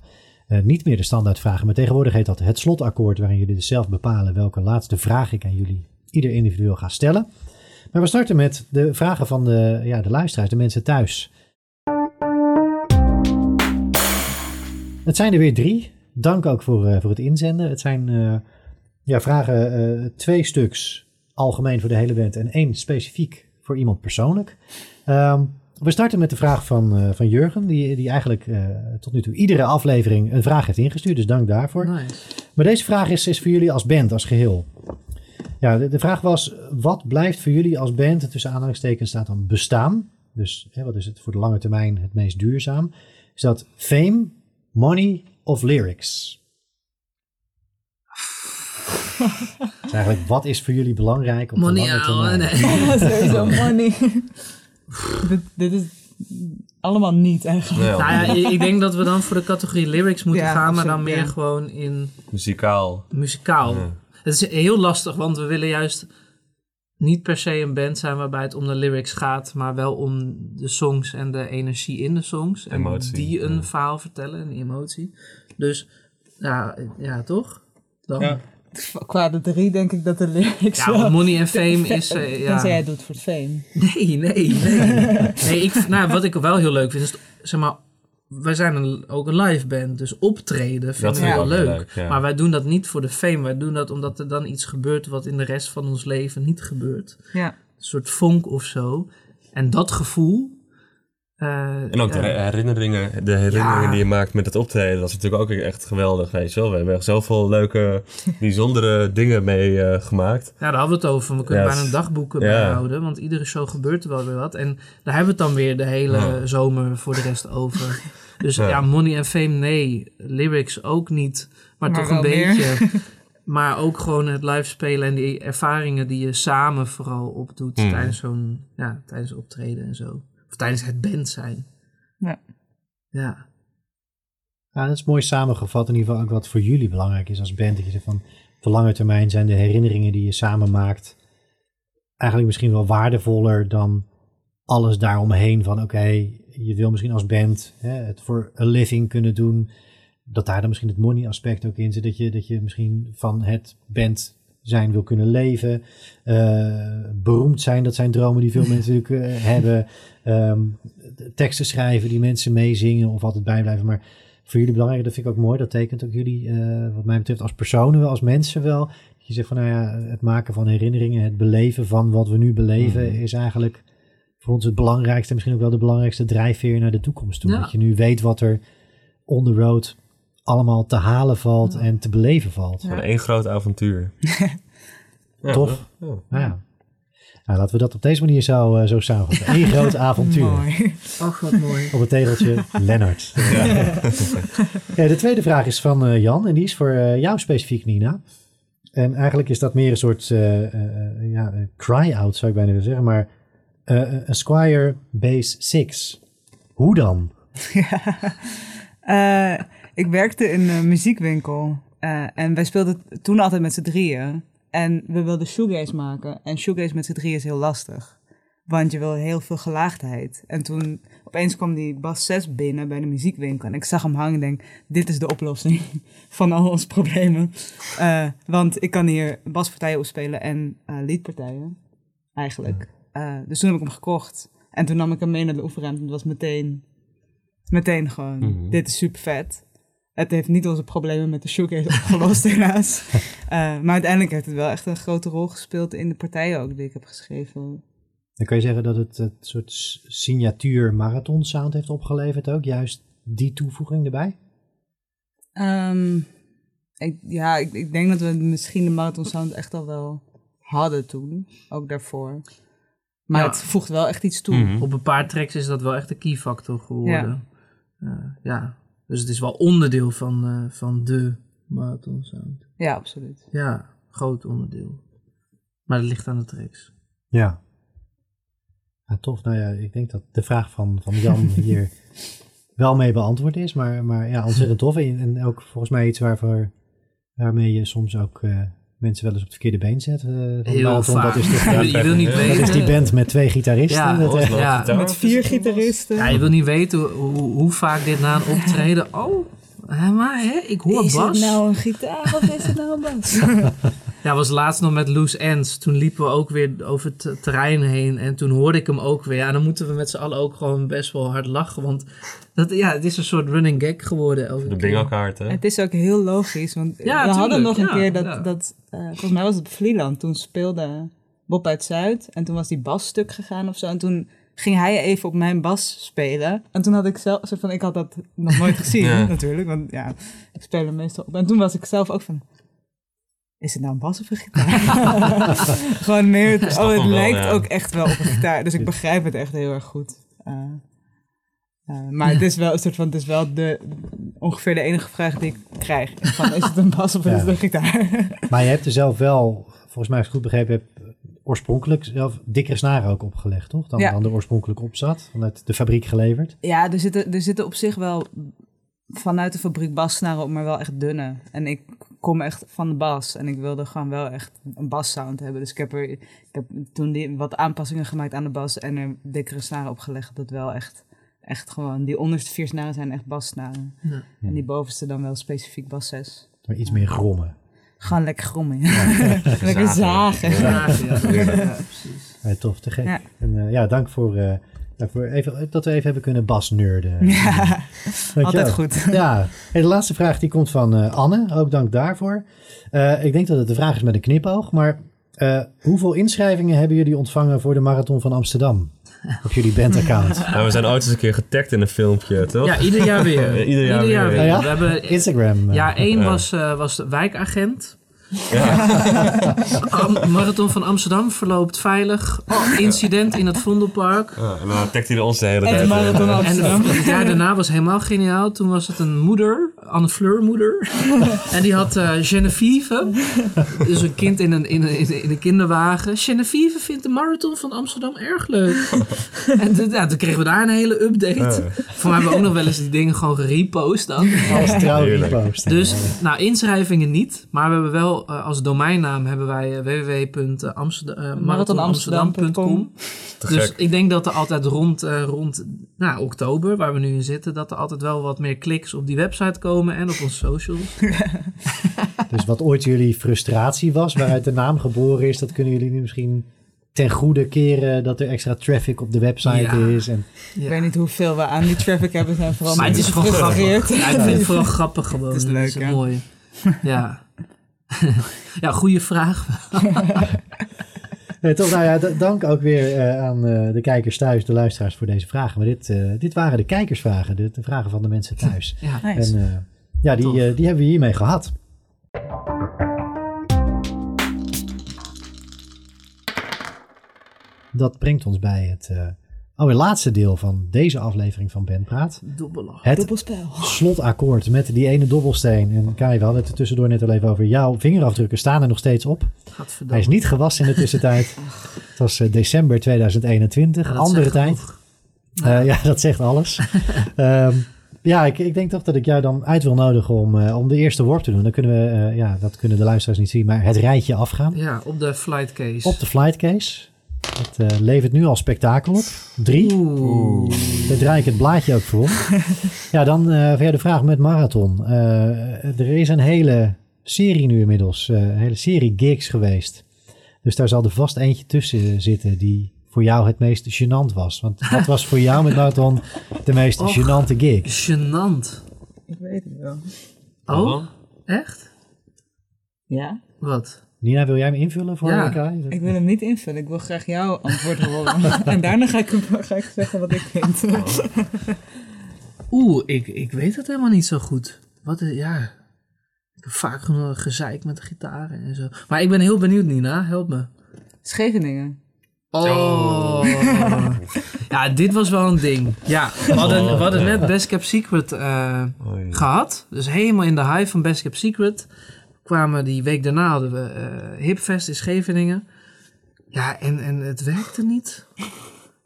niet meer de standaardvragen. Maar tegenwoordig heet dat het slotakkoord. Waarin jullie dus zelf bepalen welke laatste vraag ik aan jullie ieder individueel ga stellen. We starten met de vragen van de, ja, de luisteraars, de mensen thuis. Het zijn er weer drie. Dank ook voor, eh, voor het inzenden. Het zijn eh, ja, vragen, eh, twee stuks algemeen voor de hele band en één specifiek voor iemand persoonlijk. Ehm, we starten met de vraag van, van Jurgen, die, die eigenlijk tot nu toe iedere aflevering een vraag heeft ingestuurd. Dus dank daarvoor. Nice. Maar deze vraag is, is voor jullie als band, als geheel. Ja, de, de vraag was, wat blijft voor jullie als band, en tussen aanhalingstekens staat dan bestaan. Dus hè, wat is het voor de lange termijn het meest duurzaam? Is dat fame, money of lyrics? Dus eigenlijk, wat is voor jullie belangrijk op Money de lange termijn? nee. Sowieso money. dit, dit is allemaal niet eigenlijk. Nou ja, ik denk dat we dan voor de categorie lyrics moeten Ja, gaan, maar dan meer ja. gewoon in Muzikaal. muzikaal. Ja. Het is heel lastig, want we willen juist niet per se een band zijn waarbij het om de lyrics gaat, maar wel om de songs en de energie in de songs. En Emotie, die een ja. verhaal vertellen, een emotie. Dus ja, ja toch? Dan, Ja. ja. Qua de drie denk ik dat de lyrics wel... want money en fame is... eh, ja. Jij doet voor het fame. Nee, nee, nee. nee ik, nou, wat ik wel heel leuk vind, is, zeg maar, wij zijn een, ook een live band, dus optreden vinden Dat we vind ik wel leuk. leuk, ja. Maar wij doen dat niet voor de fame, wij doen dat omdat er dan iets gebeurt wat in de rest van ons leven niet gebeurt. Ja. Een soort vonk of zo. En dat gevoel... eh, En ook de ja. herinneringen, de herinneringen Ja. die je maakt met het optreden, dat is natuurlijk ook echt geweldig, weet je wel. We hebben echt zoveel leuke, bijzondere dingen mee eh, gemaakt. Ja, daar hadden we het over. We kunnen Ja, bijna een dagboeken ja. bijhouden. Want iedere show gebeurt er wel weer wat. En daar hebben we het dan weer de hele Ja. zomer voor de rest over. Dus ja. Ja. money en fame, nee. Lyrics ook niet. Maar, Maar toch een meer. beetje. maar ook gewoon het live spelen en die ervaringen die je samen vooral opdoet Hmm. tijdens zo'n, ja, tijdens optreden en zo. Of tijdens het band zijn. Ja. Ja. Ja, dat is mooi samengevat. In ieder geval ook wat voor jullie belangrijk is als band. Dat je zegt van, op de lange termijn zijn de herinneringen die je samen maakt eigenlijk misschien wel waardevoller dan alles daaromheen. Van oké, je wil misschien als band hè, het voor a living kunnen doen. Dat daar dan misschien het money aspect ook in zit. Dat je, dat je misschien van het band zijn wil kunnen leven. Eh, beroemd zijn, dat zijn dromen die veel mensen natuurlijk eh, hebben. Ehm, teksten schrijven die mensen meezingen of altijd bijblijven. Maar voor jullie belangrijk, dat vind ik ook mooi. Dat tekent ook jullie, eh, wat mij betreft, als personen wel, als mensen wel. Dat je zegt van, nou ja, het maken van herinneringen, het beleven van wat we nu beleven, Mhm. is eigenlijk voor ons het belangrijkste, misschien ook wel de belangrijkste drijfveer naar de toekomst toe. Ja. Dat je nu weet wat er on the road allemaal te halen valt en te beleven valt. Van één groot avontuur. Ja, Tof. ja. Nou ja. Nou, laten we dat op deze manier zo, eh, zo samenvatten. Eén groot avontuur. Mooi. Ach, wat mooi. Op het tegeltje Lennart. Ja, de tweede vraag is van eh, Jan en die is voor eh, jou specifiek, Nina. En eigenlijk is dat meer een soort eh, eh, eh, ja, een cry-out, zou ik bijna willen zeggen. Maar eh, een Squire Base 6. Hoe dan? Eh, ik werkte in een muziekwinkel. eh, en wij speelden toen altijd met z'n drieën. En we wilden shoegaze maken. En shoegaze met z'n drieën is heel lastig. Want je wil heel veel gelaagdheid. En toen opeens kwam die Bas 6 binnen bij de muziekwinkel. En ik zag hem hangen en denk, dit is de oplossing van al onze problemen. Eh, want ik kan hier baspartijen opspelen en eh, liedpartijen, eigenlijk. Dus toen heb ik hem gekocht. En toen nam ik hem mee naar de oefenruimte. En het was meteen, meteen gewoon, Mhm. dit is super vet. Het heeft niet onze problemen met de shoegaze opgelost helaas. Eh, maar uiteindelijk heeft het wel echt een grote rol gespeeld in de partijen ook die ik heb geschreven. Dan kan je zeggen dat het het soort signatuur marathon sound heeft opgeleverd ook. Juist die toevoeging erbij. Ehm, ik, ja, ik, ik denk dat we misschien de marathon sound echt al wel hadden toen. Ook daarvoor. Maar Ja. het voegt wel echt iets toe. Mhm. Op een paar tracks is dat wel echt een key factor geworden. Ja. ja. Dus het is wel onderdeel van, eh, van de marathon sound. Ja, absoluut. Ja, groot onderdeel. Maar het ligt aan de tracks. Ja. Ja, tof. Nou ja, ik denk dat de vraag van, van Jan hier wel mee beantwoord is. Maar, maar ja, ontzettend tof. En, en ook volgens mij iets waarvoor, waarmee je soms ook eh, mensen wel eens op het verkeerde been zet. eh, Heel vaak. Dat is, toch, je, wil- je wil niet Dat dat weten. is die band met twee gitaristen. Ja, Dat, eh, Ja. Met vier gitaristen. Ja, je wil niet weten hoe, hoe vaak dit na een optreden... Oh, hè, maar hè, ik hoor is bas. het nou een gitaar of is het nou een bas? Ja, was laatst nog met Loose Ends. Toen liepen we ook weer over het terrein heen. En toen hoorde ik hem ook weer. Ja, dan moeten we met z'n allen ook gewoon best wel hard lachen. Want dat, ja, het is een soort running gag geworden. Elke De kaart, hè? het is ook heel logisch. Want Ja, we hadden nog een ja, keer dat, ja. dat eh, volgens mij was het op Vlieland. Toen speelde Bob uit Zuid. En toen was die bas stuk gegaan of zo. En toen ging hij even op mijn bas spelen. En toen had ik zelf, soort van, ik had dat nog nooit gezien Ja. natuurlijk. Want ja, ik speel hem meestal op. En toen was ik zelf ook van, is het nou een bas of een gitaar? Gewoon meer, het- oh het wel, lijkt ja. ook echt wel op een gitaar. Dus ik begrijp het echt heel erg goed. Eh, eh, maar het is wel een soort van, het is wel de, ongeveer de enige vraag die ik krijg. Van, is het een bas of is het een gitaar? Maar je hebt er zelf wel, volgens mij als ik het goed begrepen heb, oorspronkelijk zelf dikkere snaren ook opgelegd, toch? Dan, Ja. dan er oorspronkelijk op zat, vanuit de fabriek geleverd. Ja, er zitten, er zitten op zich wel vanuit de fabriek bassnaren op, maar wel echt dunne. En ik kom echt van de bas en ik wilde gewoon wel echt een bassound hebben. Dus ik heb er ik heb toen die, wat aanpassingen gemaakt aan de bas en er dikkere snaren opgelegd. Dat wel echt, echt gewoon, die onderste vier snaren zijn echt bassnaren. Ja. En die bovenste dan wel specifiek bas 6. Maar iets meer grommen. Gewoon lekker grommen. ja. lekker zagen. Ja, ja, ja, precies. Ja, tof, te gek. Ja. En eh, ja, dank voor, eh, voor even, dat we even hebben kunnen. Ja, Dankjewel. altijd goed. Ja, Hey, de laatste vraag die komt van eh, Anne. Ook dank daarvoor. Eh, ik denk dat het de vraag is met een knipoog, maar eh, hoeveel inschrijvingen hebben jullie ontvangen voor de Marathon van Amsterdam? Op jullie bandaccount. Nou, we zijn ooit eens een keer getagd in een filmpje, toch? Ja, ieder jaar weer. Ieder jaar weer. weer. Ja? We hebben, Instagram. ja, één Ja. was, eh, was de wijkagent. Am- Marathon van Amsterdam verloopt veilig. Oh, incident in het Vondelpark. Ja, en dan tagt hij ons de hele En tijd. Marathon eh, Amsterdam. En het jaar daarna was helemaal geniaal. Toen was het een moeder, Anne Fleur moeder. en die had eh, Genevieve, dus een kind in een, in, een, in een- in een kinderwagen. Genevieve vindt de marathon van Amsterdam erg leuk. en toen- ja, toen kregen we daar een hele update. Ja. Voor mij hebben we ook nog wel eens die dingen gewoon gerepost dan. Als trouw repost. Dus, nou, inschrijvingen niet. Maar we hebben wel eh, als domeinnaam hebben wij eh, www.marathonamsterdam.com. Te Dus gek. ik denk dat er altijd rond, eh, rond nou, oktober, waar we nu in zitten, dat er altijd wel wat meer kliks op die website komen en op onze socials. Dus wat ooit jullie frustratie was, waaruit de naam geboren is, dat kunnen jullie nu misschien ten goede keren dat er extra traffic op de website Ja. is. En, Ik weet niet hoeveel we aan die traffic hebben zijn vooral Maar het is gewoon grappig. Ja, ik vind het vooral grappig gewoon. Het is leuk, het ja. mooi. Ja. ja, goede vraag. Toch, nou ja, dank ook weer eh, aan eh, de kijkers thuis, de luisteraars voor deze vragen. Maar dit, eh, dit waren de kijkersvragen, de, de vragen van de mensen thuis. Ja. Nice. En eh, ja, die, eh, die hebben we hiermee gehad. Dat brengt ons bij het eh allerlaatste deel van deze aflevering van Ben Praat. Dobbelach. Het Dubbelspel. slotakkoord met die ene dobbelsteen. En Kai, we hadden het er tussendoor net al even over. Jouw vingerafdrukken staan er nog steeds op. Hij is niet gewassen in de tussentijd. Het was eh, december 2021, Ja, dat andere tijd. Eh, ja, dat zegt alles. Ehm, ja, ik, ik denk toch dat ik jou dan uit wil nodigen om, eh, om de eerste worp te doen. Dan kunnen we, ja, dat kunnen de luisteraars niet zien, maar het rijtje afgaan. Ja, op de flight case. Op de flight case. Het eh, levert nu al spektakel op. Drie. Oeh. Daar draai ik het blaadje ook voor. ja, dan eh verder de vraag met marathon. Eh, er is een hele serie nu inmiddels. eh, een hele serie gigs geweest. Dus daar zal er vast eentje tussen zitten die voor jou het meest gênant was. Want wat was voor jou met marathon de meest Och. gênante gig? Gênant. Ik weet het wel. Oh, echt? Ja? Wat? Nina, wil jij hem invullen voor Ja. elkaar? Ik wil hem niet invullen. Ik wil graag jouw antwoord horen. en daarna ga ik, ga ik zeggen wat ik vind. Oeh, ik, ik weet het helemaal niet zo goed. Wat is, ja. Ik heb vaak genoeg gezeik met de gitaren en zo. Maar ik ben heel benieuwd, Nina. Help me. Scheveningen. Oh. Ja, dit was wel een ding. Ja, we hadden, we hadden net Best Kept Secret eh, Oei. gehad. Dus helemaal in de hype van Best Kept Secret. Kwamen die week daarna hadden we eh, Hipfest in Scheveningen. Ja, en, en het werkte niet.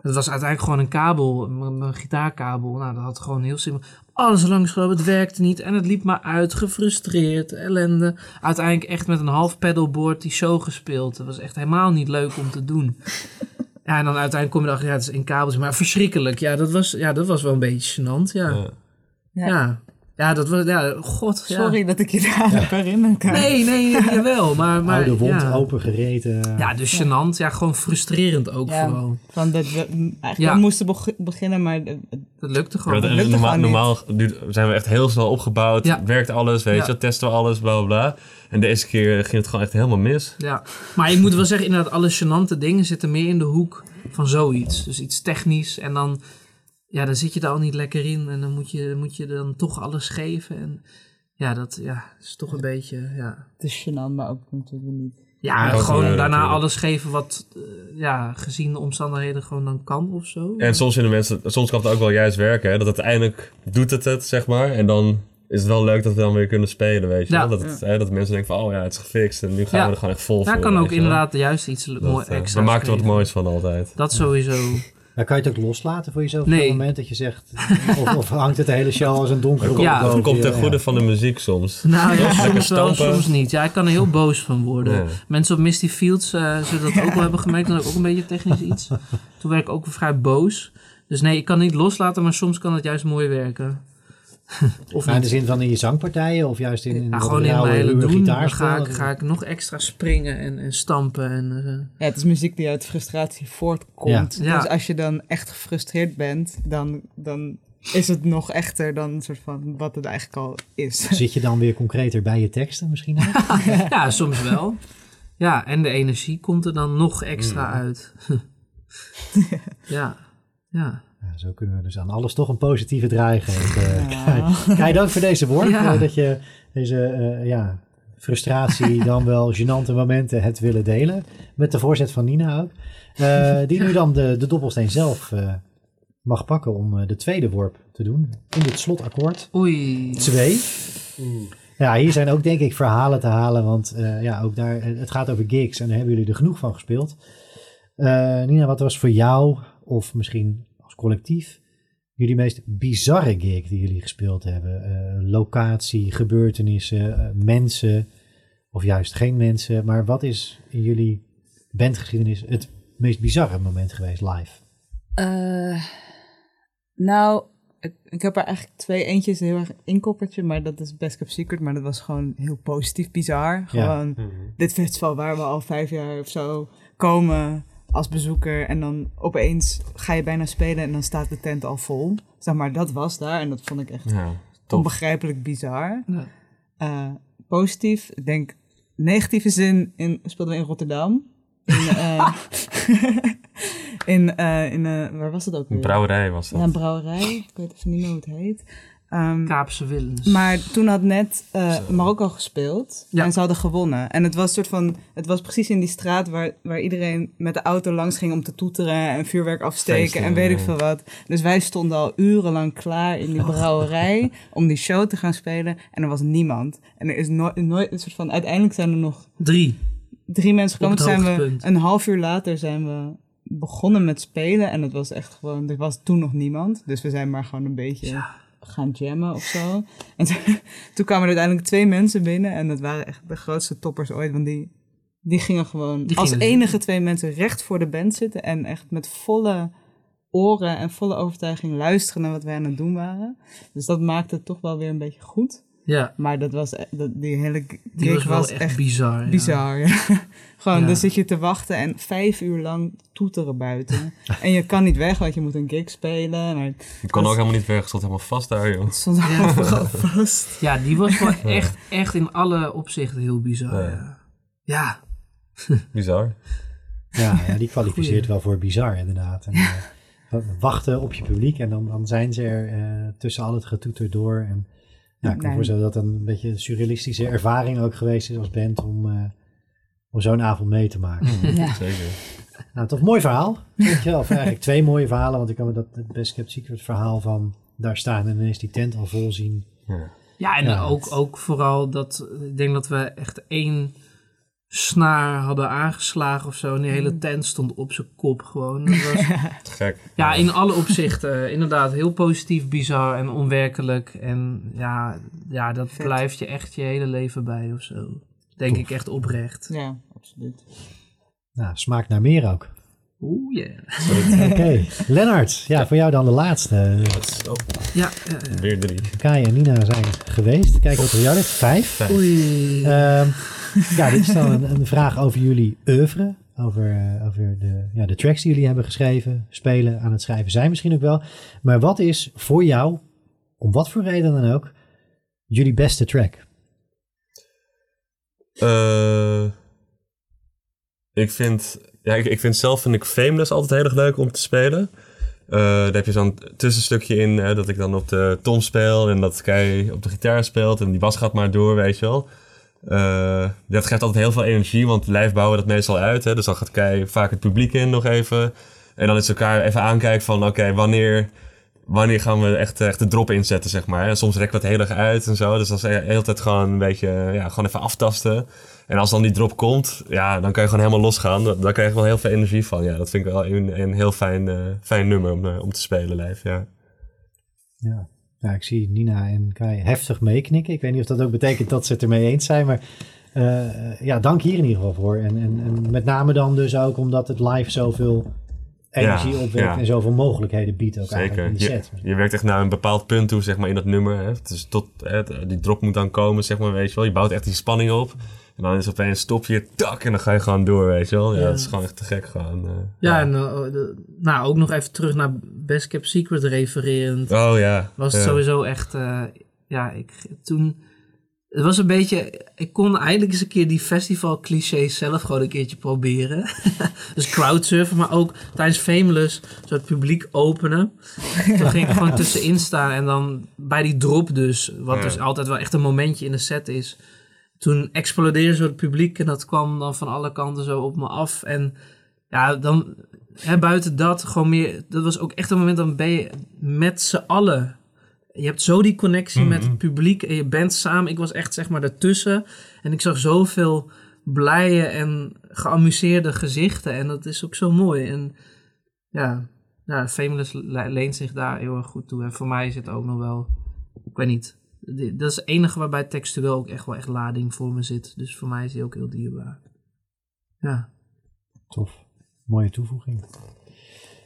Het was uiteindelijk gewoon een kabel, mijn gitaarkabel. Nou, dat had gewoon heel simpel. Alles langsgelopen, het werkte niet. En het liep maar uit, gefrustreerd, ellende. Uiteindelijk echt met een half pedalboard die show gespeeld. Dat was echt helemaal niet leuk om te doen. Ja, en dan uiteindelijk kom je erachter, ja, het is in kabels. Maar verschrikkelijk. Ja, dat was, ja, dat was wel een beetje gênant, ja. Ja. Ja. Ja. ja. dat was, ja, god. ja. Sorry dat ik je daar aan heb herinnerd. kan. Nee, nee, jawel. Maar, maar Oude wond, ja. opengereten. Ja, dus gênant. Ja, gewoon frustrerend ook Ja. vooral. Van dat we eigenlijk Ja. moesten beg- beginnen, maar Dat lukte Ja, gewoon. dat- lukte normaal, gewoon niet. normaal duurt- zijn we echt heel snel opgebouwd. Ja. Werkt alles, weet Ja. je. Testen we alles, bla bla bla. En deze keer ging het gewoon echt helemaal mis. Ja, maar ik moet wel zeggen, inderdaad, alle gênante dingen zitten meer in de hoek van zoiets. Dus iets technisch en dan, ja, dan zit je er al niet lekker in en dan moet je, moet je dan toch alles geven. En ja, dat ja, is toch een beetje, ja. het is gênant, maar ook natuurlijk niet. Ja, Ja, gewoon gebeuren daarna natuurlijk. alles geven wat, eh, ja, gezien de omstandigheden gewoon dan kan of zo. En soms vinden mensen, soms kan het ook wel juist werken. Hè? Dat uiteindelijk doet het het, zeg maar. En dan is het wel leuk dat we dan weer kunnen spelen, weet je Ja. Dat, het, hè, dat mensen denken van, oh ja, het is gefixt. En nu gaan Ja. we er gewoon echt vol Daar voor. kan ook inderdaad juist iets mooi eh, extra We maken er wat moois van altijd. Dat sowieso. Maar kan je het ook loslaten voor jezelf Nee. op het moment dat je zegt... Of, of hangt het hele show als een donkere Dat Ja. komt, dat komt ten Ja. goede van de muziek soms. Nou ja, soms wel, soms niet. Ja, ik kan er heel boos van worden. Ja. Mensen op Misty Fields eh, zullen dat ook wel hebben gemerkt. Dan heb ik ook een beetje technisch iets. Toen werd ik ook vrij boos. Dus nee, ik kan niet loslaten, maar soms kan het juist mooi werken. of Maar in de zin van in je zangpartijen of juist in, in Ja, wat gewoon in mijn hele doen. Dan gitaarspel? ga ik, ga ik nog extra springen en, en stampen. En, eh, Ja, het is muziek die uit frustratie voortkomt. Ja. Ja. Dus als je dan echt gefrustreerd bent, dan, dan is het nog echter dan een soort van wat het eigenlijk al is. Zit je dan weer concreter bij je teksten misschien ook? ja, soms wel. Ja, en de energie komt er dan nog extra Mm. uit. ja, ja. Zo kunnen we dus aan alles toch een positieve draai geven. Ja. Kai, dank voor deze woord. Ja. eh, dat je deze eh, ja, frustratie, dan wel gênante momenten hebt willen delen. Met de voorzet van Nina ook. Eh, die nu dan de, de dobbelsteen zelf eh, mag pakken om eh, de tweede worp te doen. In dit slotakkoord. Oei. Twee. Ja, hier zijn ook denk ik verhalen te halen, want eh, ja, ook daar, het gaat over gigs en daar hebben jullie er genoeg van gespeeld. Eh, Nina, wat was voor jou, of misschien collectief, jullie meest bizarre gig die jullie gespeeld hebben? Eh, locatie, gebeurtenissen, eh, mensen, of juist geen mensen, maar wat is in jullie bandgeschiedenis het meest bizarre moment geweest live? Eh, nou, ik, ik heb er eigenlijk twee eentjes heel erg inkoppertje, maar dat is Best Kept Secret, maar dat was gewoon heel positief bizar. Gewoon dit festival waar we al vijf jaar of zo komen als bezoeker en dan opeens ga je bijna spelen en dan staat de tent al vol. Zeg maar, dat was daar en dat vond ik echt Ja, onbegrijpelijk bizar. Ja. Eh, positief, ik denk negatieve zin in, speelden we in Rotterdam. In, eh, in, eh, in waar was het ook Een brouwerij was dat. Ja, een brouwerij. Ik weet even niet meer hoe het heet. Ehm, Kaapse Willens. maar toen had net eh. Marokko gespeeld Ja. en ze hadden gewonnen. En het was soort van, het was precies in die straat waar, waar iedereen met de auto langs ging om te toeteren en vuurwerk afsteken Feesten, en weet ik veel wat. Dus wij stonden al urenlang klaar in die brouwerij om die show te gaan spelen en er was niemand. En er is nooit, nooit een soort van, uiteindelijk zijn er nog Drie. drie mensen gekomen. Op Toen het zijn we een half uur later zijn we begonnen met spelen en het was echt gewoon, er was toen nog niemand. Dus we zijn maar gewoon een beetje Ja. Gaan jammen of zo. En toen, kwamen er uiteindelijk twee mensen binnen en dat waren echt de grootste toppers ooit, want die Die gingen gewoon Die als enige twee mensen recht voor de band zitten en echt met volle oren en volle overtuiging luisteren naar wat wij aan het doen waren. Dus dat maakte het toch wel weer een beetje goed. Ja, Maar dat was, e- dat, die hele die was echt, echt bizar. ja. bizar. Ja. Gewoon, Ja. dan zit je te wachten en vijf uur lang toeteren buiten. en je kan niet weg, want je moet een gig spelen. Maar Ik kon ook helemaal niet weg, ik stond helemaal vast daar, joh. stond overal vast. Ja, die was wel echt, echt in alle opzichten heel bizar. Ja. Bizar. Ja, ja die kwalificeert Goeie. wel voor bizar inderdaad. En, eh, wachten op je publiek en dan, dan zijn ze er eh, tussen al het getoeter door. En ja, ik kan me Nee. voorstellen dat het een beetje een surrealistische ervaring ook geweest is als band om, eh, om zo'n avond mee te maken. Ja. Zeker. Nou, toch een mooi verhaal. Weet je wel, of eigenlijk twee mooie verhalen, want ik kan me dat het Best Kept Secret verhaal van daar staan en ineens die tent al vol zien. Ja. Ja, en Ja, ook, ook vooral dat, ik denk dat we echt één snaar hadden aangeslagen of zo. En die hele tent stond op zijn kop gewoon. Dat was, gek. ja, in alle opzichten eh, inderdaad heel positief, bizar en onwerkelijk. En ja, ja dat Vet. blijft je echt je hele leven bij of zo. Denk Tof. ik echt oprecht. ja, absoluut. Nou, smaakt naar meer ook. Oeh, yeah. Oké, Lennart, ja, voor jou dan de laatste. Oh, Ja, ja, ja. weer drie. Kai en Nina zijn geweest. Kijk wat er voor jou ligt. Vijf. Vijf. Oei. Ehm, ja, dit is dan een, vraag over jullie oeuvre. Over, eh, over de, ja, de tracks die jullie hebben geschreven, spelen, aan het schrijven zijn misschien ook wel. Maar wat is voor jou, om wat voor reden dan ook, jullie beste track? Eh, ik vind, ja, ik, vind zelf vind ik Fameless altijd heel erg leuk om te spelen. Eh, daar heb je zo'n tussenstukje in hè, dat ik dan op de tom speel en dat Kai op de gitaar speelt en die bas gaat maar door, weet je wel. Eh, dat geeft altijd heel veel energie, want live bouwen we dat meestal uit. Hè, dus dan gaat Kai vaak het publiek in nog even. En dan is elkaar even aankijken van oké, wanneer, wanneer gaan we echt, echt de drop inzetten, zeg maar. En soms rekken we het heel erg uit en zo. Dus dat is de hele tijd gewoon een beetje, ja, gewoon even aftasten. En als dan die drop komt, ja, dan kan je gewoon helemaal losgaan. Da- Daar krijg je wel heel veel energie van. Ja, dat vind ik wel een, een heel fijn, eh, fijn nummer om, eh, om te spelen live, ja. Ja. Ja, ik zie Nina en Kai heftig meeknikken. Ik weet niet of dat ook betekent dat ze het ermee eens zijn, maar eh, ja, dank hier in ieder geval voor. En, en, en met name dan dus ook omdat het live zoveel energie Ja, opwekt ja. en zoveel mogelijkheden biedt ook eigenlijk in Zeker. de Je, set. je werkt echt naar een bepaald punt toe, zeg maar, in dat nummer. Hè. Dus tot, hè, die drop moet dan komen, zeg maar, weet je wel. Je bouwt echt die spanning op. En dan is opeens stop je, tak, en dan ga je gewoon door, weet je wel. Ja, dat is gewoon echt te gek, gewoon. eh, Ja, en eh, de- nou, ook nog even terug naar Best Kept Secret refererend. Oh ja. was het sowieso echt, eh, ja, ik toen, het was een beetje, ik kon eindelijk eens een keer die festival clichés zelf gewoon een keertje proberen. dus crowdsurfen, maar ook tijdens Fameless zo het publiek openen. Toen ging ik gewoon tussenin staan en dan bij die drop dus, wat Ja. dus altijd wel echt een momentje in de set is. Toen explodeerde zo het publiek en dat kwam dan van alle kanten zo op me af. En ja, dan hè, buiten dat gewoon meer, dat was ook echt een moment dan ben je met z'n allen. Je hebt zo die connectie met het publiek en je bent samen. Ik was echt zeg maar ertussen en ik zag zoveel blije en geamuseerde gezichten en dat is ook zo mooi. En ja, ja le- leent zich daar heel erg goed toe. En voor mij is het ook nog wel, ik weet niet, dat is het enige waarbij textueel ook echt wel echt lading voor me zit. Dus voor mij is die ook heel dierbaar. Ja. Tof. Mooie toevoeging.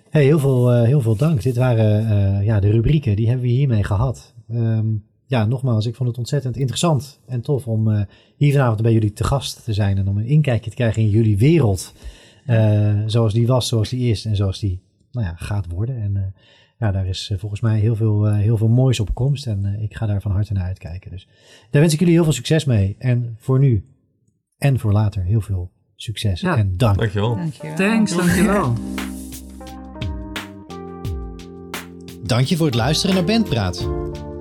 Hey, heel, veel, eh, heel veel dank. Dit waren eh, ja, de rubrieken. Die hebben we hiermee gehad. Ehm, ja, nogmaals, ik vond het ontzettend interessant en tof om eh, hier vanavond bij jullie te gast te zijn. En om een inkijkje te krijgen in jullie wereld. Zoals die was, zoals die is en zoals die nou ja, gaat worden. En ja, daar is eh, volgens mij heel veel, eh, heel veel moois op komst. En eh, ik ga daar van harte naar uitkijken. Dus daar wens ik jullie heel veel succes mee. En voor nu en voor later heel veel succes Ja. en dank. Dankjewel. Dankjewel. Thanks, dankjewel. Dank je voor het luisteren naar Bandpraat.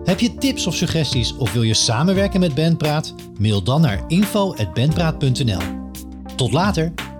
Heb je tips of suggesties of wil je samenwerken met Bandpraat? Mail dan naar info.bandpraat.nl. Tot later!